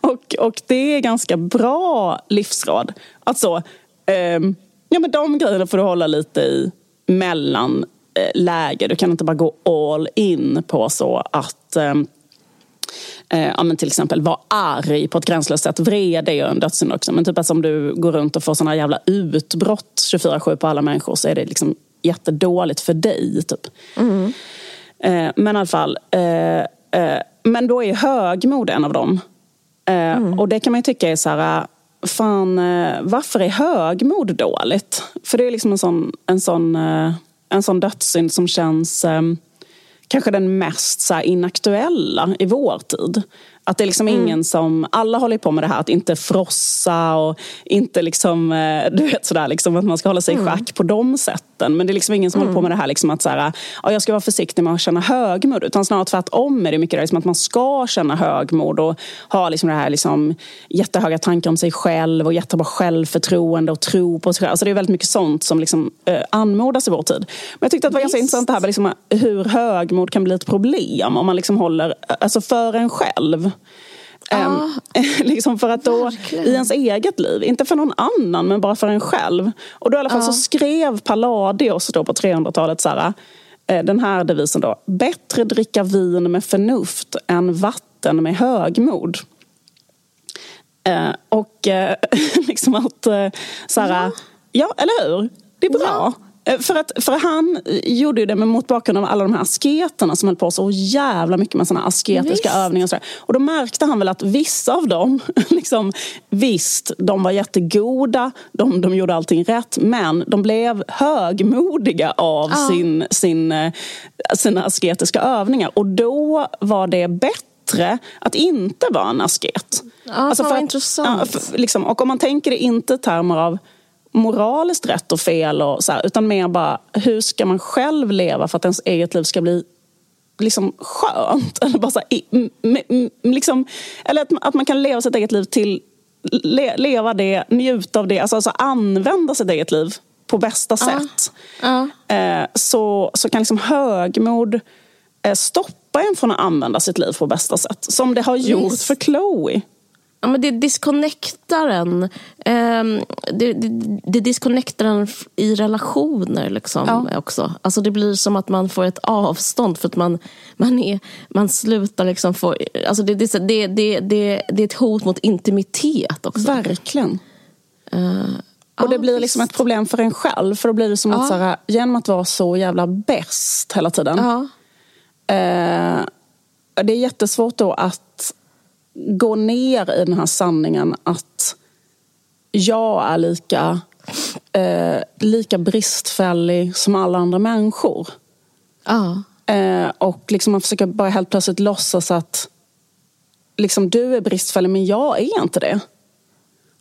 och, och det är ganska bra livsråd. Alltså, eh, ja, men de grejerna får du hålla lite i mellanläge. Du kan inte bara gå all in på så att ehm, eh, ja, men till exempel vara arg på ett gränslöst sätt. Vrede är ju en dödssynd också. Men typ att om du går runt och får såna jävla utbrott 24-7 på alla människor så är det liksom jättedåligt för dig. Typ. Mm. Eh, men i alla fall. Eh, eh men då är högmod en av dem. Eh, mm. Och det kan man ju tycka är så här fan, eh, varför är högmod dåligt? För det är liksom en sån, en sån, en sån dödssynd som känns kanske den mest så inaktuella i vår tid. Att det är liksom mm. ingen som, alla håller på med det här att inte frossa och inte liksom, eh, du vet sådär liksom att man ska hålla sig i mm. schack på de sätten. Men det är liksom ingen som mm. håller på mm. med det här liksom att såhär, ja, jag ska vara försiktig med att känna högmod. Utan snarare tvärtom är det mycket det liksom att man ska känna högmod och ha liksom det här liksom jättehöga tankar om sig själv och jättebra självförtroende och tro på sig själv. Alltså det är väldigt mycket sånt som liksom, eh, anmodas i vår tid. Men jag tyckte att det var ganska intressant det här med liksom hur högmod kan bli ett problem om man liksom håller, alltså för en själv. Ah, liksom för att då, verkligen. i ens eget liv, inte för någon annan men bara för en själv. Och då i alla fall ah. så skrev Palladios då på 300-talet så här, eh, den här devisen då. Bättre dricka vin med förnuft än vatten med högmod. Eh, och eh, liksom att så här, ja. ja. eller hur? Det är bra. Ja. Eh, för, att, för han gjorde ju det med mot bakgrund av alla de här asketerna som höll på så jävla mycket med såna asketiska visst. övningar. Och, så och då märkte han väl att vissa av dem, liksom, visst, de var jättegoda, de, de gjorde allting rätt, men de blev högmodiga av ja. sin, sin, eh, sina asketiska övningar. Och då var det bättre att inte vara en asket. Ja, alltså för, intressant. För, liksom, och om man tänker det inte i termer av moraliskt rätt och fel och så här, utan mer bara hur ska man själv leva för att ens eget liv ska bli liksom skönt? Eller, bara så här, liksom, eller att, att man kan leva sitt eget liv till le, leva det, njuta av det, alltså, alltså använda sitt eget liv på bästa sätt. Uh. Uh. Eh, så, så kan liksom högmod eh, stoppa en från att använda sitt liv på bästa sätt. Som det har gjort yes. för Chloe ja, men det disconnectar en. Eh, det, det, det disconnectar en i relationer liksom ja. också. Alltså det blir som att man får ett avstånd för att man, man, är, man slutar liksom få... Alltså det, det, det, det, det, det är ett hot mot intimitet också. Verkligen. Uh, och det blir liksom ett problem för en själv. För då blir det som att så här, genom att vara så jävla bäst hela tiden. Uh, det är jättesvårt då att gå ner i den här sanningen att jag är lika, eh, lika bristfällig som alla andra människor. Ah. Eh, och liksom man försöker bara helt plötsligt låtsas att liksom, du är bristfällig men jag är inte det.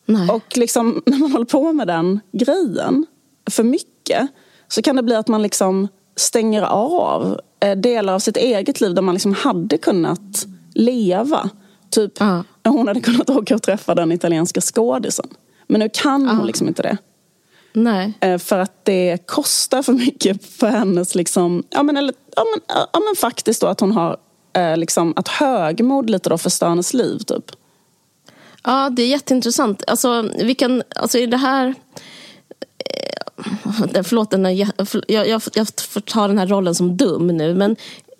Nej. Och liksom, när man håller på med den grejen för mycket så kan det bli att man liksom stänger av eh, delar av sitt eget liv där man liksom hade kunnat leva. Typ, uh. hon hade kunnat åka och träffa den italienska skådisen. Men nu kan uh. hon liksom inte det. Nej. Eh, för att det kostar för mycket för hennes, liksom, ja, men, eller, ja, men, ja, men faktiskt då att hon har, eh, liksom, att högmod lite då förstör hennes liv. Typ. Ja, det är jätteintressant. Alltså, vi kan, alltså i det här... Eh, förlåt, den här, jag, jag, jag får ta den här rollen som dum nu. Men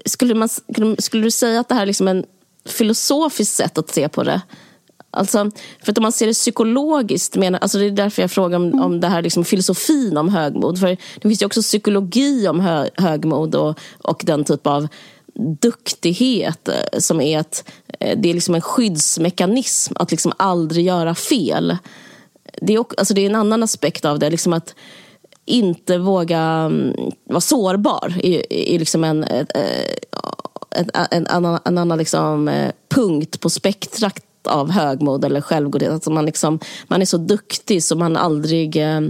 skulle, man, skulle du säga att det här är liksom en filosofiskt sätt att se på det. Alltså, för att om man ser det psykologiskt, menar, alltså det är därför jag frågar om, mm. om det här liksom filosofin om högmod. För det finns ju också psykologi om hö, högmod och, och den typ av duktighet eh, som är att eh, det är liksom en skyddsmekanism att liksom aldrig göra fel. Det är, alltså det är en annan aspekt av det, liksom att inte våga mm, vara sårbar är, är liksom en, eh, en, en, annan, en annan liksom, eh, punkt på spektrat av högmod eller självgodhet. Alltså man, liksom, man är så duktig så man aldrig... Eh,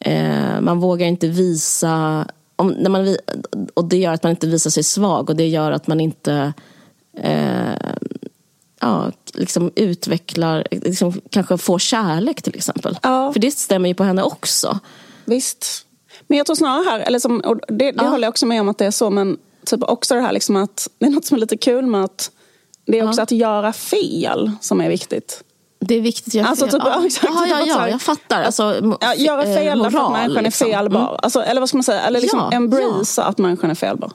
eh, man vågar inte visa... Om, när man, och det gör att man inte visar sig svag och det gör att man inte eh, ja, liksom utvecklar, liksom, kanske får kärlek till exempel. Ja. För det stämmer ju på henne också. Visst. Men jag tror snarare här, eller som, och det, det ja. håller jag också med om att det är så, men typ också det här liksom att det är något som är lite kul med att det är också ja. att göra fel som är viktigt. Det är viktigt att göra alltså, fel. Typ, ja, exakt, ja, ja, ja, jag fattar. Alltså, ja, göra fel moral, därför att människan liksom. är felbar. Mm. Alltså, eller vad ska man säga? Eller liksom ja, embracea att människan är felbar.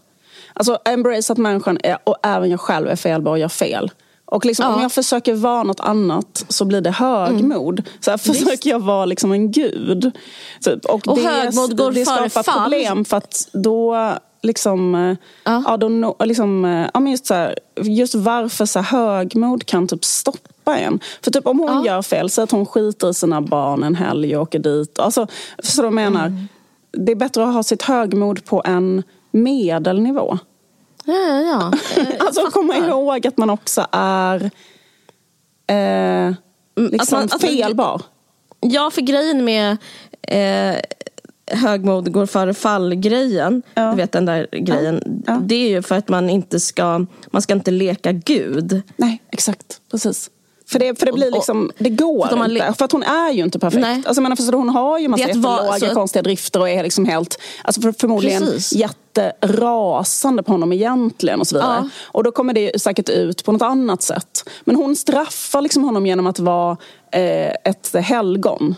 Alltså embrace att människan är, och även jag själv är felbar och gör fel. Och liksom, ja. om jag försöker vara något annat så blir det högmod. Mm. Så här försöker Visst. jag vara liksom en gud. Typ. Och, och det, högmod går det skapar fall. problem för att då liksom, eh, ja. ja, liksom, eh, ja, men just, så här, just varför så här, högmod kan typ stoppa en. För typ om hon ja. gör fel, så att hon skiter i sina barn en helg och åker dit. Alltså, vad jag menar? Mm. Det är bättre att ha sitt högmod på en medelnivå. Ja, ja. alltså komma ihåg att man också är eh, mm, liksom alltså, felbar. Ja, för grejen med eh, högmod går före fall-grejen, ja. du vet den där grejen. Ja. Ja. Det är ju för att man inte ska, man ska inte leka Gud. Nej, exakt. Precis. För det, för det blir liksom, det går för inte. För att hon är ju inte perfekt. Nej. Alltså, menar, för hon har ju massa jättelåga alltså, konstiga drifter och är liksom helt, alltså för, förmodligen precis. jätterasande på honom egentligen och så vidare. Ja. Och då kommer det säkert ut på något annat sätt. Men hon straffar liksom honom genom att vara eh, ett helgon.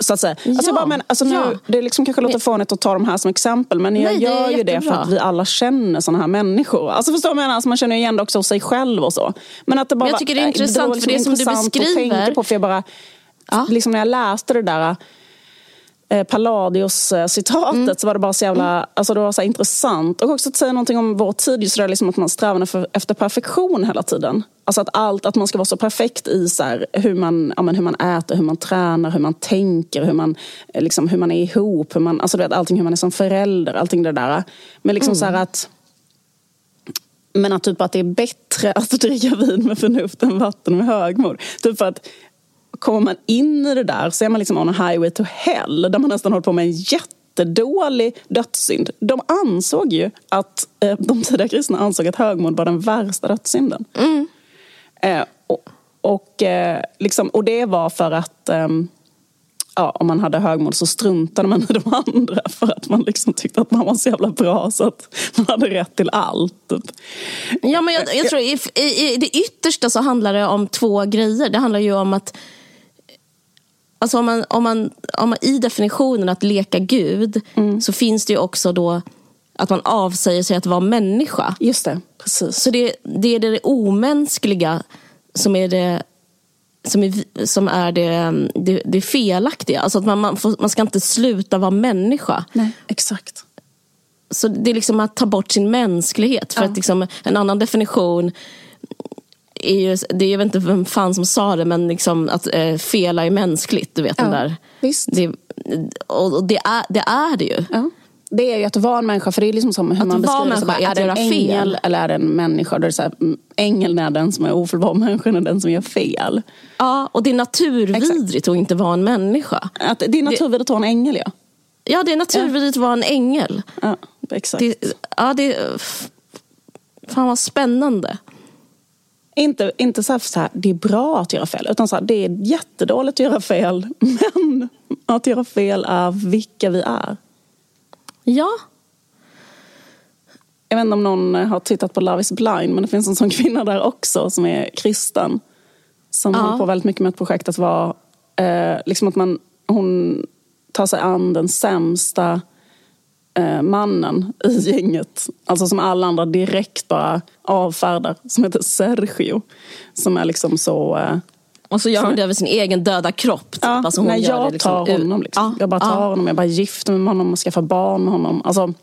Så att säga. Alltså, ja, alltså bara, men, alltså nu, ja. Det liksom kanske låter fånigt att ta de här som exempel men jag Nej, gör ju det för att vi alla känner sådana här människor. Alltså förstår du vad jag menar? Alltså, man känner igen det också hos sig själv och så. Men att det bara, men jag tycker det är intressant det liksom för det som du beskriver. På, för jag bara, ja. liksom när jag läste det där eh, Palladios-citatet mm. så var det bara så jävla mm. alltså det var så intressant. Och också att säga någonting om vår tid, just det liksom att man strävar efter, perfektion hela tiden. Alltså att allt, att man ska vara så perfekt i så här, hur, man, ja, men hur man äter, hur man tränar, hur man tänker, hur man, eh, liksom, hur man är ihop, hur man, alltså du vet, allting hur man är som förälder, allting det där. Men liksom mm. så att men att, typ att det är bättre att dricka vin med förnuft än vatten med högmod. Typ att kommer man in i det där så är man liksom on a highway to hell där man nästan håller på med en jättedålig dödssynd. De ansåg ju att, eh, de tidiga kristna ansåg att högmod var den värsta dödssynden. Mm. Eh, och, och, eh, liksom, och det var för att eh, ja, om man hade högmod så struntade man i de andra för att man liksom tyckte att man var så jävla bra så att man hade rätt till allt. Typ. Ja, men jag, jag tror i, i, i det yttersta så handlar det om två grejer. Det handlar ju om att Alltså om man, om man, om man, I definitionen att leka Gud mm. så finns det ju också då att man avsäger sig att vara människa. Just det, precis. Så det, det är det omänskliga som är det som är, som är det, det, det felaktiga. Alltså att man, man, får, man ska inte sluta vara människa. Nej, exakt. Så det är liksom att ta bort sin mänsklighet. För ja. att liksom, en annan definition är ju, det är, jag vet inte vem fan som sa det, men liksom att eh, fela är mänskligt. Du vet ja, den där. Visst. Det, och det är, det är det ju. Ja. Det är ju att vara en människa, för det är liksom som hur att man beskriver det. Bara, är det en ängel fel. eller är det en människa? Då är det så här, mm, ängeln är den som är ofelbar, människan är den som gör fel. Ja, och det är naturvidrigt Exakt. att inte vara en människa. Att det är naturvidrigt att vara en ängel, ja. Ja, det är naturvidrigt att vara en ängel. Ja, exakt. Det, ja, det, fan vad spännande. Inte, inte så, här, så här, det är bra att göra fel, utan så här, det är jättedåligt att göra fel. Men att göra fel är vilka vi är. Ja. Jag vet inte om någon har tittat på Love is blind, men det finns en sån kvinna där också som är kristen. Som ja. håller på väldigt mycket med ett projekt att vara, eh, liksom att man, hon tar sig an den sämsta eh, mannen i gänget. Alltså som alla andra direkt bara avfärdar. Som heter Sergio. Som är liksom så... Eh, och så gör hon det över sin egen döda kropp. Typ. Ja, alltså hon nej, jag liksom tar honom. Liksom. Ja, jag bara tar ja. honom, jag bara gifter mig med honom och skaffar barn med honom. Alltså,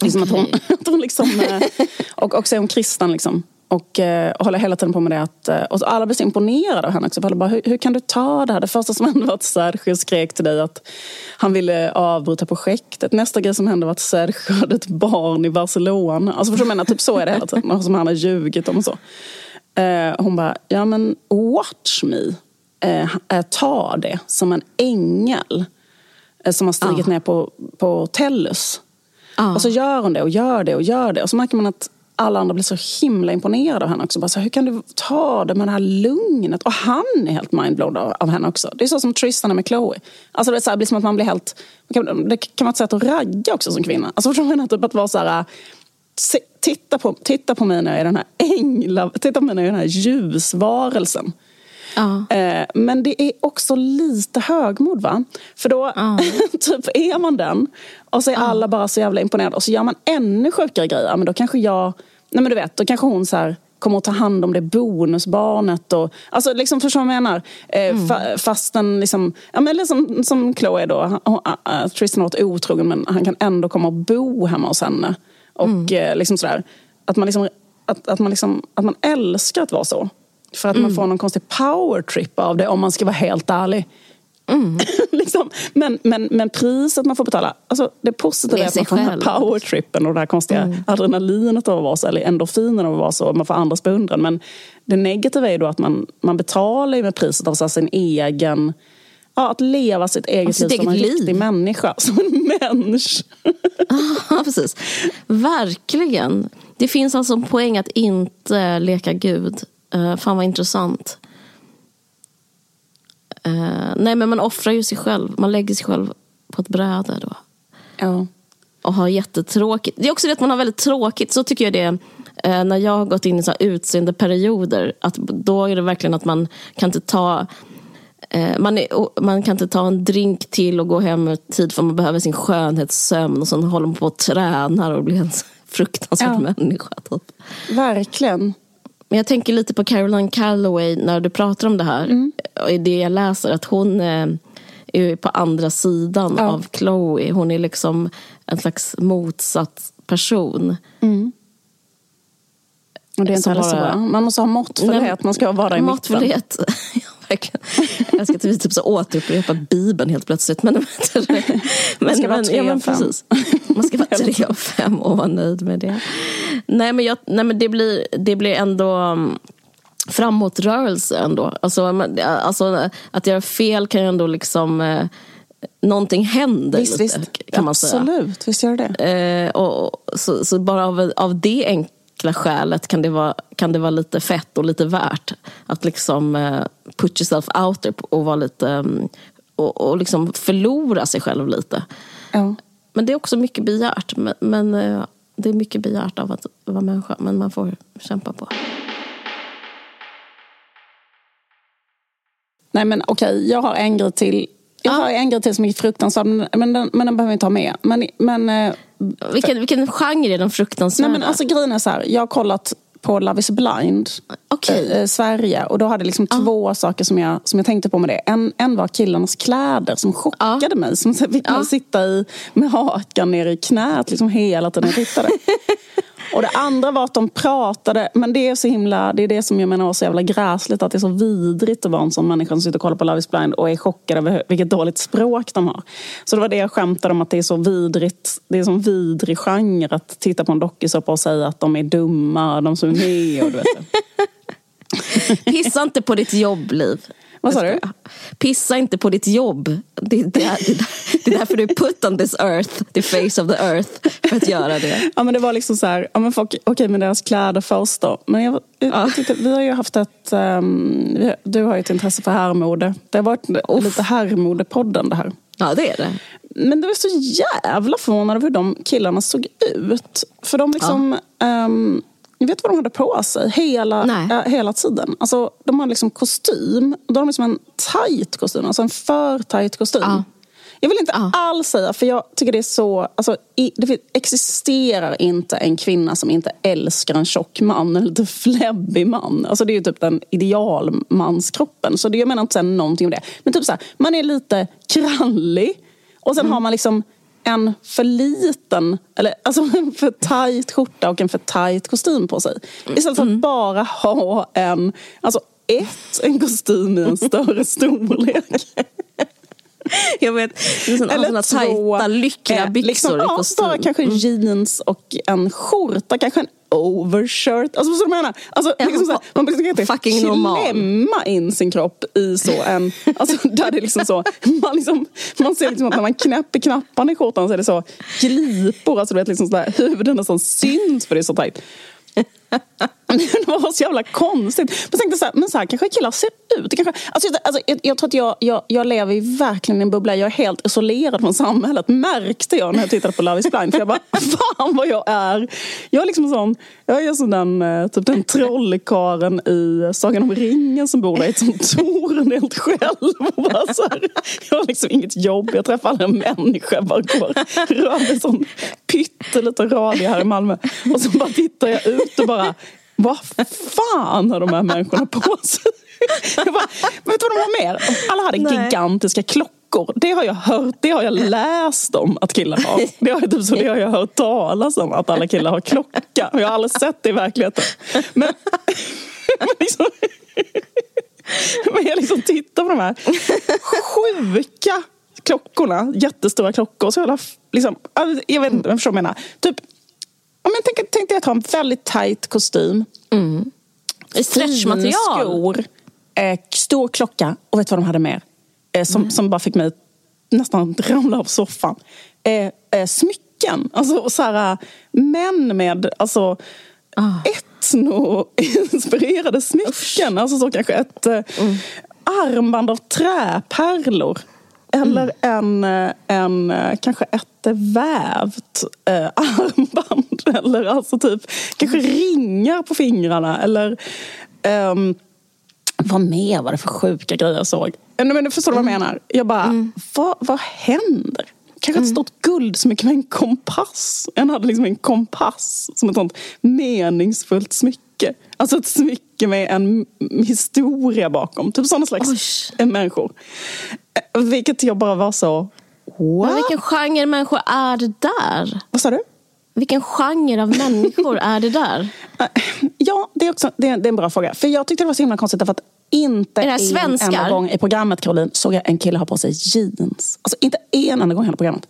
liksom okay. att hon, att hon liksom, eh, och, och så är hon kristen liksom. Och, eh, och håller hela tiden på med det. Att, eh, och alla blir så imponerade av henne också. Bara, hur, hur, kan du ta det här? Det första som hände var att Sergio skrek till dig att han ville avbryta projektet. Nästa grej som hände var att Sergio hade ett barn i Barcelona. Alltså förstår du menar? Typ så är det hela tiden. Som han har ljugit om och så. Eh, hon bara, ja men watch me. Eh, eh ta det som en ängel. Eh, som har stigit ah. ner på, på Tellus. Ah. Och så gör hon det och gör det och gör det. Och så märker man att alla andra blir så himla imponerade av henne också. Bara så, hur kan du ta det med det här lugnet? Och han är helt mindblown av, av henne också. Det är så som Tristan är med Chloe. Alltså det, är så här, det blir som att man blir helt... Det kan vara ett sätt att ragga också som kvinna. Alltså förstår du? Typ att vara så här... Se, titta, på, titta på mig när jag är den här ängla... Titta på mig när jag är den här ljusvarelsen. Ja. Eh, men det är också lite högmod va? För då ja. typ är man den och så är ja. alla bara så jävla imponerade och så gör man ännu sjukare grejer. Men då kanske jag, nej men du vet, då kanske hon så här kommer att ta hand om det bonusbarnet. Och, alltså liksom förstår du vad jag menar? Eh, mm. fa, fastän liksom, ja men liksom, som Chloe då, hon, uh, Tristan har varit otrogen men han kan ändå komma och bo hemma hos henne. Och mm. eh, liksom sådär, att man liksom, att, att, man liksom, att man älskar att vara så. För att mm. man får någon konstig power trip av det om man ska vara helt ärlig. Mm. liksom. men, men, men priset man får betala, alltså det positiva är att man får den här powertrippen och det här konstiga mm. adrenalinet av att vara så, eller endorfinen av att vara så, man får andras beundran. Men det negativa är då att man, man betalar med priset av så sin egen Ja, att leva sitt eget sitt liv som en liv. riktig människa. Som en människa. ja, precis. Verkligen. Det finns alltså en poäng att inte leka Gud. Uh, fan vad intressant. Uh, nej men man offrar ju sig själv. Man lägger sig själv på ett bräde då. Ja. Och har jättetråkigt. Det är också det att man har väldigt tråkigt. Så tycker jag det är uh, när jag har gått in i så utseendeperioder. Att då är det verkligen att man kan inte ta man, är, man kan inte ta en drink till och gå hem med tid för man behöver sin skönhetssömn och sen håller man på och tränar och blir en fruktansvärd ja. människa. Typ. Verkligen. Men jag tänker lite på Caroline Calloway när du pratar om det här. Mm. I det jag läser, att hon eh, är på andra sidan ja. av Chloe. Hon är liksom en slags motsatt person. Mm. Och det är inte heller så. Man måste ha måttfullhet, man ska vara i måttfullhet. verkligen. Jag ska typ så återupprepa Bibeln helt plötsligt. Men, men, man ska vara tre ja, men, precis. Man ska vara tre och fem och vara nöjd med det. Nej men, jag, nej, men det, blir, det blir ändå um, framåtrörelse ändå. Alltså, alltså, att göra fel kan ju ändå liksom eh, någonting händer visst, lite, visst. kan man säga. Absolut, visst gör det. Eh, och, så, så, bara av, av det enkla enkla skälet kan det vara, kan det vara lite fett och lite värt att liksom uh, put yourself out there och vara lite um, och, och liksom förlora sig själv lite. Ja. Men det är också mycket begärt. Men, men uh, det är mycket begärt av att vara människa. Men man får kämpa på. Nej men okej, okay, jag har en grej till jag har en grej till som är fruktansvärd, men den, men den behöver vi inte ha med. Men, men, eh, vilken, vilken genre är den fruktansvärda? Nej, men alltså, grejen är så här, jag har kollat på Love is blind okay. i Sverige. Och då hade jag liksom ah. två saker som jag, som jag tänkte på med det. En, en var killarnas kläder som chockade ah. mig. Som fick mig ah. sitta i, med hakan ner i knät liksom hela tiden jag tittade. Och det andra var att de pratade, men det är så himla, det är det som jag menar var så jävla gräsligt, att det är så vidrigt att vara en sån människa som sitter och kollar på Love is blind och är chockad över vilket dåligt språk de har. Så det var det jag skämtade om, att det är så vidrigt, det är en sån vidrig genre att titta på en dokusåpa och säga att de är dumma, de som är med och du vet. Pissa inte på ditt jobbliv. Vad sa du? Pissa inte på ditt jobb. Det, det, är, det är därför du put on this earth, the face of the earth, för att göra det. Ja men det var liksom så här, ja, men folk, okej okay, med deras kläder först då. Men jag, jag, ja. tyckte, vi har ju haft ett, um, du har ju ett intresse för herrmode. Det har varit Uff. lite herrmodepodden det här. Ja det är det. Men det var så jävla förvånad över hur de killarna såg ut. För de liksom, ja. um, ni vet vad de hade på sig hela, äh, hela tiden? Alltså, de hade liksom kostym. Då har de liksom en tight kostym, alltså en för tight kostym. Ja. Jag vill inte ja. alls säga, för jag tycker det är så... Alltså, det existerar inte en kvinna som inte älskar en tjock man, en lite fläbbig man. Alltså, det är ju typ den idealmanskroppen. Så det, jag menar inte säga någonting om det. Men typ så här, man är lite krallig. Och sen mm. har man liksom en för liten, eller alltså en för tajt skjorta och en för tajt kostym på sig. Istället för att mm. bara ha en, alltså ett, en kostym i en större storlek. Jag vet, såna, Eller såna tajta, lyckliga byxor liksom. Ja, bara kanske mm. jeans och en skjorta, kanske en overshirt. Alltså, så menar, alltså, ja, liksom så här, man kan inte fucking klämma in sin kropp i så en... Alltså, där det liksom så, man, liksom, man ser liksom att när man knäpper knapparna i skjortan så är det så glipor. Alltså, du vet, liksom så där, huvudet nästan syns för det är så tajt. det var så jävla konstigt. Men jag tänkte så här, men så här kanske killar ser ut. Kanske, alltså, alltså, jag, jag tror att jag, jag, jag lever i verkligen en bubbla. Jag är helt isolerad från samhället. Märkte jag när jag tittade på Love is blind. För jag bara, fan vad jag är. Jag är liksom sån, jag är som den, eh, typ den trollkaren i Sagan om ringen som bor där i ett sånt torn helt själv. Och bara så här, jag har liksom inget jobb. Jag träffar aldrig en människa. Bara går, rör mig sån pytteliten radie här i Malmö. Och så bara tittar jag ut och bara vad fan har de här människorna på sig? Jag bara, vet du vad de har mer? Alla hade Nej. gigantiska klockor. Det har jag hört, det har jag läst om att killar har. Det har, typ så, det har jag hört talas om att alla killar har klocka. Jag har aldrig sett det i verkligheten. Men, men, liksom, men jag liksom tittar på de här sjuka klockorna. Jättestora klockor. Så jag, liksom, jag vet inte, jag förstår vad jag menar. Typ om jag tänker, tänkte jag ta en väldigt tight kostym. Mm. Stretchmaterial. skor. Eh, stor klocka. Och vet du vad de hade mer? Eh, som, mm. som bara fick mig nästan ramla av soffan. Eh, eh, smycken. Alltså så här, män med alltså, ah. etno-inspirerade smycken. Usch. Alltså så kanske ett eh, mm. armband av träpärlor. Eller en, eh, en, eh, kanske ett vävt eh, armband. Eller alltså typ kanske ringar på fingrarna. Eller um, vad mer var det för sjuka grejer jag såg? Men du förstår mm. vad jag mm. menar? Jag bara, mm. vad, vad händer? Kanske mm. ett stort guldsmycke med en kompass. En hade liksom en kompass som ett sånt meningsfullt smycke. Alltså ett smycke med en historia bakom. Typ sådana slags Oj. människor. vilket jag bara var så... What? Men vilken genre människor är det där? Vad sa du? Vilken genre av människor är det där? Ja, det är, också, det är, det är en bra fråga. För jag tyckte det var så himla konstigt för att inte en enda gång i programmet, Caroline, såg jag en kille ha på sig jeans. Alltså inte en enda gång i hela programmet.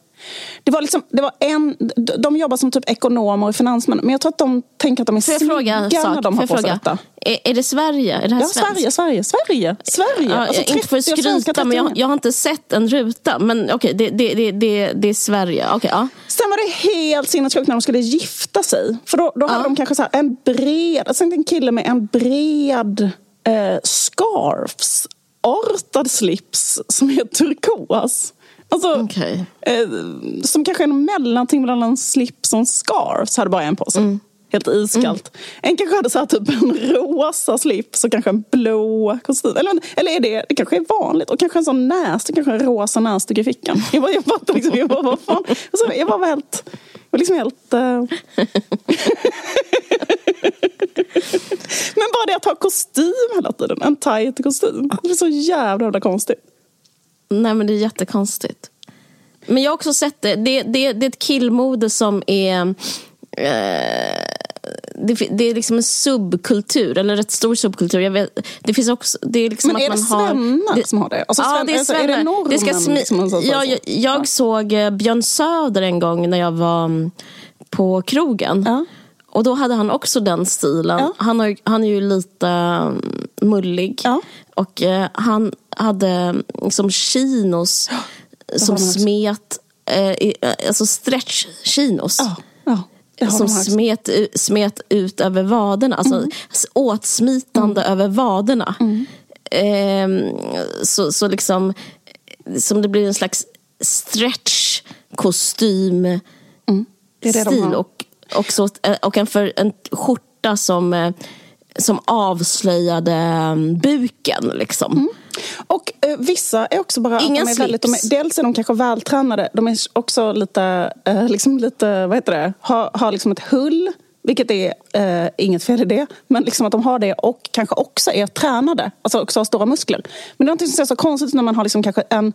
Det var, liksom, det var en, de jobbar som typ ekonomer och finansmän. Men jag tror att de tänker att de är snygga när de har på sig detta. Är, är det Sverige? Är det här ja, Sverige, Sverige, Sverige. Sverige. Ja, alltså, inte för att skryta, men jag, jag, har inte sett en ruta. Men okej, okay, det, det, det, det, är Sverige. Okay, ja. Sen var det helt sinnessjukt när de skulle gifta sig. För då, då ja. hade de kanske så en bred, alltså en kille med en bred eh, scarfs, artad slips som är turkos. Alltså, okay. eh, som kanske är en mellanting mellan en slips och en scarf. Så hade bara en på sig. Mm. Helt iskallt. Mm. En kanske hade så här, typ en rosa slips och kanske en blå kostym. Eller, eller är det, det kanske är vanligt. Och kanske en sån näsduk, kanske en rosa näsduk i fickan. Jag bara, jag bara, liksom, jag bara vad fan. Alltså, jag var helt... Jag var liksom helt... Uh... Men bara det att ha kostym hela tiden. En tight kostym. Det är så jävla, jävla konstigt. Nej men det är jättekonstigt. Men jag har också sett det. Det, det, det är ett killmode som är... Eh, det, det, är liksom en subkultur, eller en rätt stor subkultur. Jag vet, det finns också, det är liksom Men är att det svennar som har det? Alltså, ja, det är, alltså, är det normen? Det ska smi- som ja, jag, jag ja. såg eh, Björn Söder en gång när jag var mm, på krogen. Ja. Och då hade han också den stilen. Ja. Han, har, han är ju lite um, mullig. Ja. Och uh, han hade som chinos ja, som smet, uh, alltså stretch-chinos. som smet, smet ut över vaderna, alltså mm. åtsmitande mm. över vaderna. Mm. Um, så, så liksom, som det blir en slags stretch kostym mm. stil. Och och, så, eh, och en, för, en skjorta som, eh, som avslöjade mm, buken. Liksom. Mm. Och eh, vissa är också bara... Ingen de är väldigt, de är, Dels är de kanske vältränade. De är också lite, eh, liksom lite vad heter det, har, har liksom ett hull. Vilket är eh, inget fel i det. Men liksom att de har det och kanske också är tränade. Alltså också har stora muskler. Men det är något som är så konstigt när man har liksom kanske en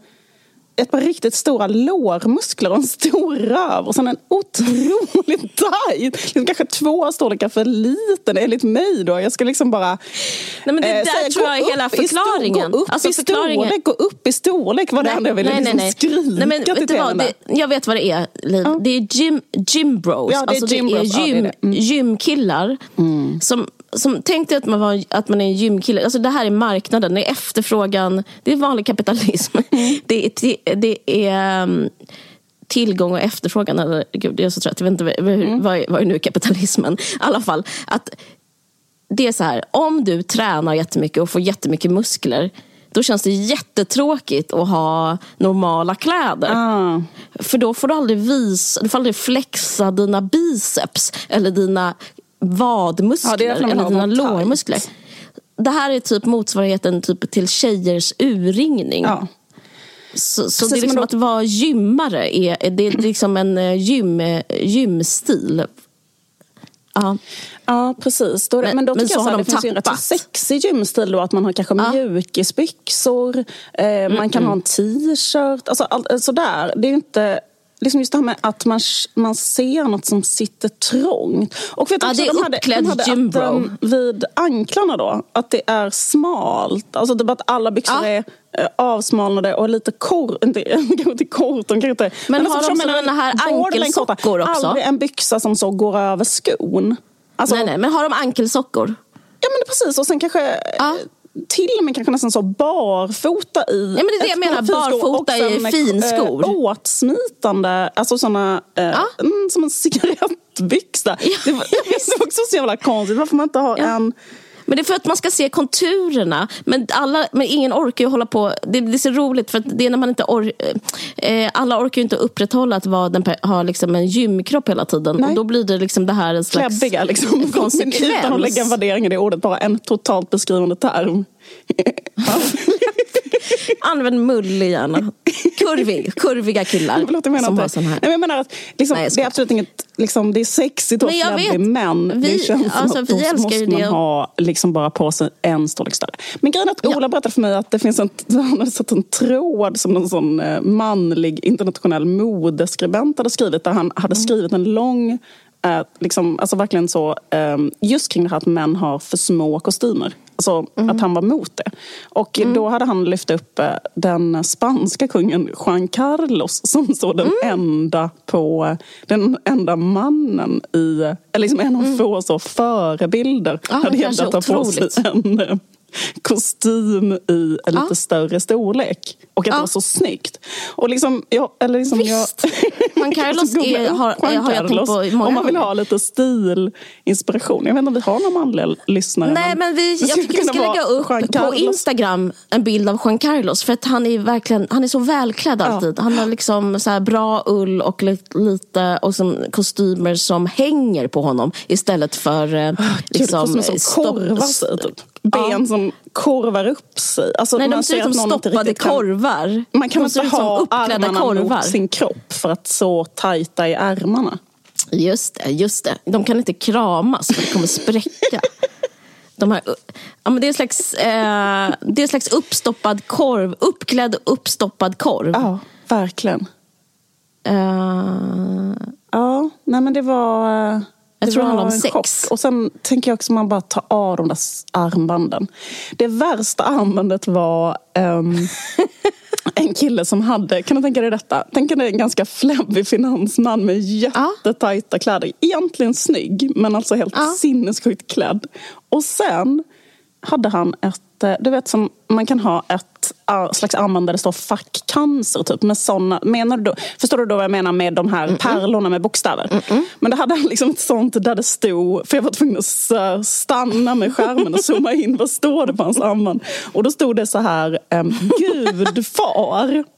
ett par riktigt stora lårmuskler och en stor röv och sen en otroligt tajt, liksom kanske två storlekar för liten enligt mig då. Jag ska liksom bara... Nej men det eh, där säga, tror jag är hela förklaringen. gå upp alltså, i förklaringen. storlek, gå upp i storlek var det enda jag ville nej, liksom nej, skrika nej, men, till vet vad, det, Jag vet vad det är, Liv. Ja. Det är gym, gym bros. Ja, det är, alltså, gym, det är gym, ja, det är det. Mm. gymkillar mm. som som, tänk dig att man, var, att man är en gymkille. Alltså det här är marknaden, det är efterfrågan. Det är vanlig kapitalism. Mm. Det, är, det är um, tillgång och efterfrågan. Eller, gud, jag är så trött. Jag vet inte hur, mm. vad, vad är nu kapitalismen? I alla fall. Att det är så här, om du tränar jättemycket och får jättemycket muskler då känns det jättetråkigt att ha normala kläder. Ah. För då får du aldrig visa, du får aldrig flexa dina biceps eller dina vadmuskler ja, eller dina lårmuskler. Det här är typ motsvarigheten typ till tjejers urringning. Ja. Så, så det är liksom då... att vara gymmare, är, det är liksom en eh, gym, gymstil. Ja. ja, precis. Då, men, men då men tycker så jag så det finns ju en rätt sexig gymstil då. Att man har kanske ja. mjukisbyxor, eh, mm, man kan ha en t-shirt. Alltså, all, sådär. Det är inte liksom just det här med att man, man ser något som sitter trångt. Och vet ja, också, det är de hade, de hade gymbro. Att, um, vid anklarna då, att det är smalt. Alltså typ att alla byxor ja. är uh, avsmalnade och lite kort, inte, inte kort, de kan inte. Men, men har alltså, de sådana här ankelsockor också? Aldrig en byxa som så går över skon. Alltså, nej, nej, men har de ankelsockor? Ja men precis och sen kanske ja till och med kanske nästan så barfota i. Ja, men det är det jag menar, barfota i finskor. Äh, åtsmitande, alltså såna, äh, mm, som en cigarettbyxa. Ja. Det, var, det var också så jävla konstigt, varför man inte har ja. en men det är för att man ska se konturerna. Men, alla, men ingen orkar ju hålla på. Det, det är så roligt för det är när man inte or, eh, Alla orkar ju inte upprätthålla att vara, den har liksom en gymkropp hela tiden. Nej. Och då blir det liksom det här en slags Kläbbiga liksom. konsekvens. Utan att lägga värdering i det ordet, bara en totalt beskrivande term. Använd mullig gärna. Kurvig, kurviga killar. Förlåt, jag menar som inte. sån här. Nej, men jag menar att liksom, Nej, det är absolut inget, liksom, det är sexigt och flabby men vi, det känns som alltså, att då måste man det. ha liksom bara på sig en storlek större. Men grejen är att Ola ja. berättade för mig att det finns en, han hade sett en tråd som någon sån eh, manlig internationell modeskribent hade skrivit där han hade skrivit en lång eh, liksom, alltså verkligen så, eh, just kring det här att män har för små kostymer. Alltså mm. att han var mot det. Och mm. då hade han lyft upp eh, den spanska kungen Juan Carlos som så den mm. enda på den enda mannen i, eller liksom en av mm. få så förebilder ah, det gällde att ta på sig en eh, kostym i en lite större storlek. Och att ja. det var så snyggt. Och liksom, jag, eller liksom Visst! Jag, Juan Carlos är, har, Juan har jag tänkt på många Om man vill ha lite stilinspiration. Jag vet inte om vi har några manliga lyssnare. Nej, men, vi, jag tycker vi ska lägga upp på Instagram en bild av Juan Carlos. För att han är verkligen, han är så välklädd alltid. Ja. Han har liksom så bra ull och lite och som kostymer som hänger på honom. Istället för oh, liksom, Gud, som korvar sig typ ben ja. som korvar upp sig. Alltså, Nej, de ser ut som stoppade korvar. Man kan de inte ha armarna korvar. mot sin kropp för att så tajta i ärmarna. Just det, just det. De kan inte kramas för det kommer spräcka. De här, ja, men det, är en slags, eh, det är en slags uppstoppad korv, uppklädd uppstoppad korv. Ja, verkligen. Uh... Ja, nej men det var... Jag tror det handlar om sex. Chock. Och sen tänker jag också att man bara tar av de där armbanden. Det värsta armbandet var um, en kille som hade, kan du tänka dig detta? Tänk dig en ganska fläbbig finansman med jättetajta kläder. Egentligen snygg, men alltså helt ja. sinnessjukt klädd. Och sen hade han ett du vet som man kan ha ett slags armband där det står fuck cancer typ med såna, menar du då, förstår du då vad jag menar med de här mm -mm. pärlorna med bokstäver? Mm Men det hade liksom ett sånt där det stod, för jag var tvungen att stanna med skärmen och zooma in, vad står det på hans armband? Och då stod det så här, um, gudfar.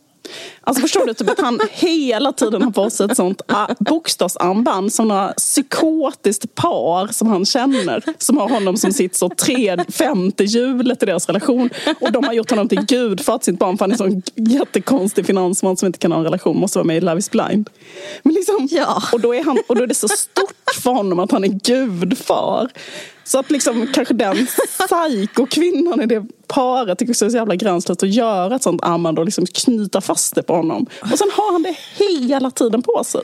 Alltså förstår du typ att han hela tiden har på sig ett sånt ah, bokstavsarmband som några psykotiskt par som han känner. Som har honom som sitt så tre, femte hjulet i deras relation. Och de har gjort honom till gudfar till sitt barn för han är en sån jättekonstig finansman som inte kan ha en relation. Måste vara med i Love is blind. Men liksom, ja. och, då är han, och då är det så stort för honom att han är gudfar. Så att liksom kanske den psykokvinnan i det paret tycker det är så jävla gränslöst att göra ett sånt armband och liksom knyta fast det på honom. Och sen har han det hela tiden på sig.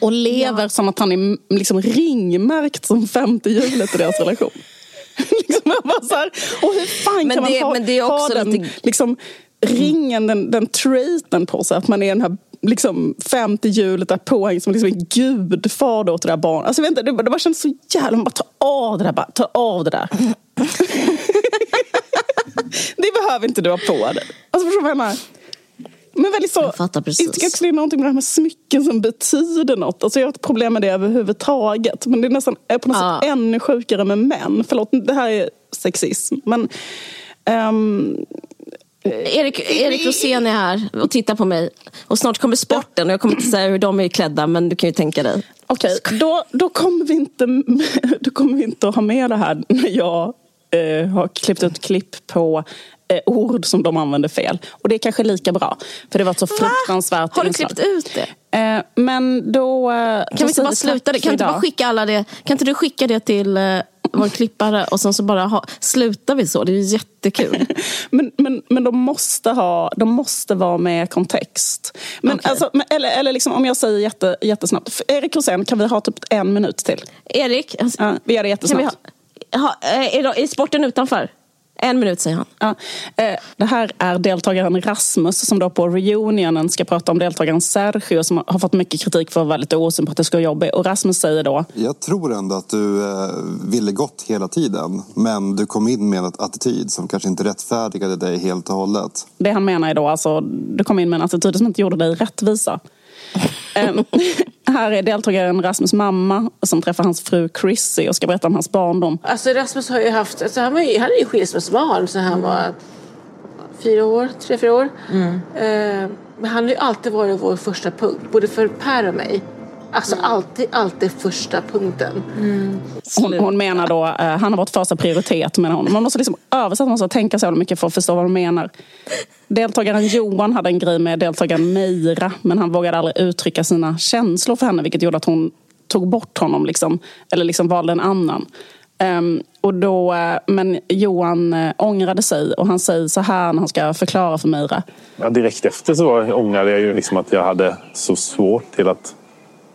Och lever ja. som att han är liksom ringmärkt som femte hjulet i deras relation. liksom bara så här, och hur fan men kan det, man ha, men det är också ha den lite... liksom, ringen, den, den traiten på sig? Att man är den här liksom femte hjulet är påhäng som liksom en gudfar då till det där barnet. Alltså, det, det bara kändes så jävla... Man bara ta av det där, bara, ta av det där. det behöver inte du ha på dig. Alltså förstår du vad jag menar? Men väldigt så, jag precis. Jag också det är någonting med det här med smycken som betyder något. Alltså jag har ett problem med det överhuvudtaget. Men det är nästan är på något ja. sätt ännu sjukare med män. Förlåt, det här är sexism. Men um, Erik, Erik Rosén är här och tittar på mig. Och snart kommer sporten och jag kommer inte säga hur de är klädda men du kan ju tänka dig. Okej, okay, då, då, kommer vi inte, då kommer vi inte att ha med det här när jag eh, har klippt ut klipp på eh, ord som de använder fel. Och det är kanske lika bra. För det var ett så fruktansvärt Har du klippt ut det? Eh, men då... Eh, kan vi inte bara sluta det? Kan, inte bara skicka alla det? kan inte du skicka det till vår klippare och sen så bara ha, slutar vi så. Det är jättekul. men, men, men de, måste ha, de måste vara med kontext. Men, okay. alltså, eller eller liksom, om jag säger jätte, jättesnabbt. Erik Rosén, kan vi ha typ en minut till? Erik? Alltså, ja, vi gör det jättesnabbt. Ha, ha, eh, är, är sporten utanför? En minut säger han. Ja. Eh, det här är deltagaren Rasmus som då på reunionen ska prata om deltagaren Sergio som har fått mycket kritik för att vara lite osympatisk och jobbig. Och Rasmus säger då... Jag tror ändå att du eh, ville gott hela tiden men du kom in med en attityd som kanske inte rättfärdigade dig helt och hållet. Det han menar är då alltså, du kom in med en attityd som inte gjorde dig rättvisa. Um, här är deltagaren Rasmus mamma som träffar hans fru Chrissy och ska berätta om hans barndom. Alltså Rasmus har ju haft, alltså han, var ju, han hade ju skilsmässobarn så han var fyra år, tre, fyra år. Mm. Uh, men han har ju alltid varit vår första punkt, både för Per och mig. Alltså mm. alltid, alltid första punkten. Mm. Hon, hon, menar då, uh, han har varit första prioritet menar hon. Man måste liksom översätta, man måste tänka så mycket för att förstå vad hon menar. Deltagaren Johan hade en grej med deltagaren Meira men han vågade aldrig uttrycka sina känslor för henne vilket gjorde att hon tog bort honom liksom, eller liksom valde en annan. Um, och då, uh, men Johan uh, ångrade sig och han säger så här när han ska förklara för Meira. Ja, direkt efter så ångrade jag ju liksom att jag hade så svårt till att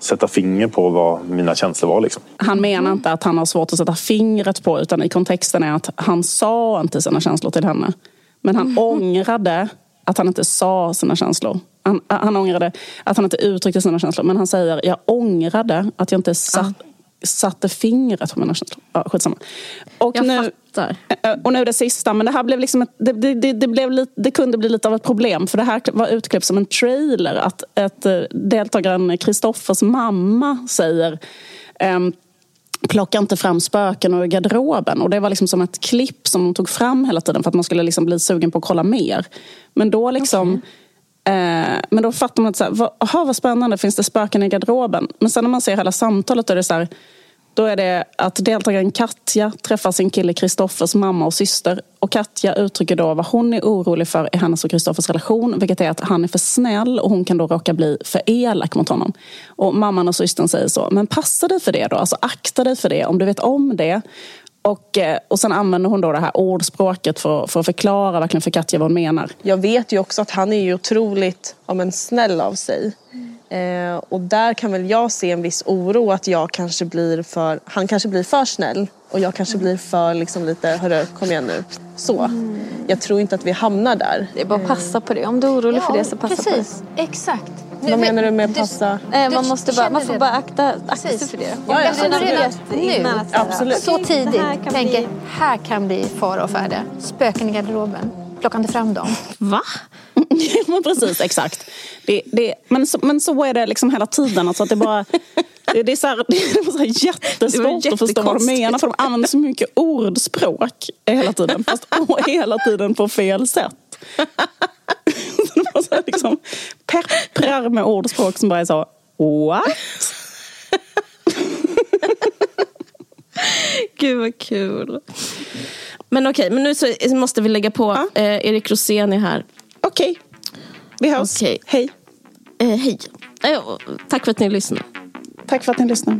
sätta finger på vad mina känslor var. Liksom. Han menar inte att han har svårt att sätta fingret på utan i kontexten är att han sa inte sina känslor till henne. Men han mm. ångrade att han inte sa sina känslor. Han, han ångrade att han inte uttryckte sina känslor. Men han säger, jag ångrade att jag inte satt. Satte fingret på mina känslor. Ja, skitsamma. Och jag nu, fattar. Eh, och nu det sista, men det här blev liksom ett, det, det, det, blev lite, det kunde bli lite av ett problem. För det här var utklippt som en trailer. Att ett, eh, deltagaren Kristoffers mamma säger um, plocka inte fram spöken ur garderoben. Och det var liksom som ett klipp som de tog fram hela tiden för att man skulle liksom bli sugen på att kolla mer. Men då liksom okay eh, men då fattar man att så här, vad, aha, vad spännande, finns det spöken i garderoben? Men sen när man ser hela samtalet då är det så här, då är det att deltagaren Katja träffar sin kille Kristoffers mamma och syster. Och Katja uttrycker då vad hon är orolig för i hennes och Kristoffers relation. Vilket är att han är för snäll och hon kan då råka bli för elak mot honom. Och mamman och systern säger så, men passa dig för det då. Alltså akta dig för det om du vet om det. Och, eh, och sen använder hon då det här ordspråket för, för att förklara verkligen för Katja vad hon menar. Jag vet ju också att han är ju otroligt ja, men snäll av sig. Eh, och där kan väl jag se en viss oro att jag kanske blir för, han kanske blir för snäll och jag kanske blir för liksom lite, hörru kom igen nu. Så. Mm. Jag tror inte att vi hamnar där. Det är bara att passa på det. Om du är orolig ja, för det så passa precis. på det. Exakt. Vad menar du med passa? Eh, man, måste bara, man får bara akta, akta sig för det. Ja, ja, ja, nu, Absolut. så tidigt, tänker bli... här kan bli fara och färde. Spöken i garderoben. Plocka inte fram dem. Va? precis, exakt. Det, det, men, så, men så är det liksom hela tiden. Alltså att det, bara, det, det är så, här, det är så här jättesvårt att förstå vad de menar. För de använder så mycket ordspråk hela tiden. Fast hela tiden på fel sätt. de så liksom, pepprar med ordspråk som bara är så what? Gud vad kul. Men okej, men nu så måste vi lägga på. Ja. Eh, Erik Rosén är här. Okej. Okay. Vi hörs. Okay. Hej. Eh, hej. Eh, tack för att ni lyssnade. Tack för att ni lyssnade.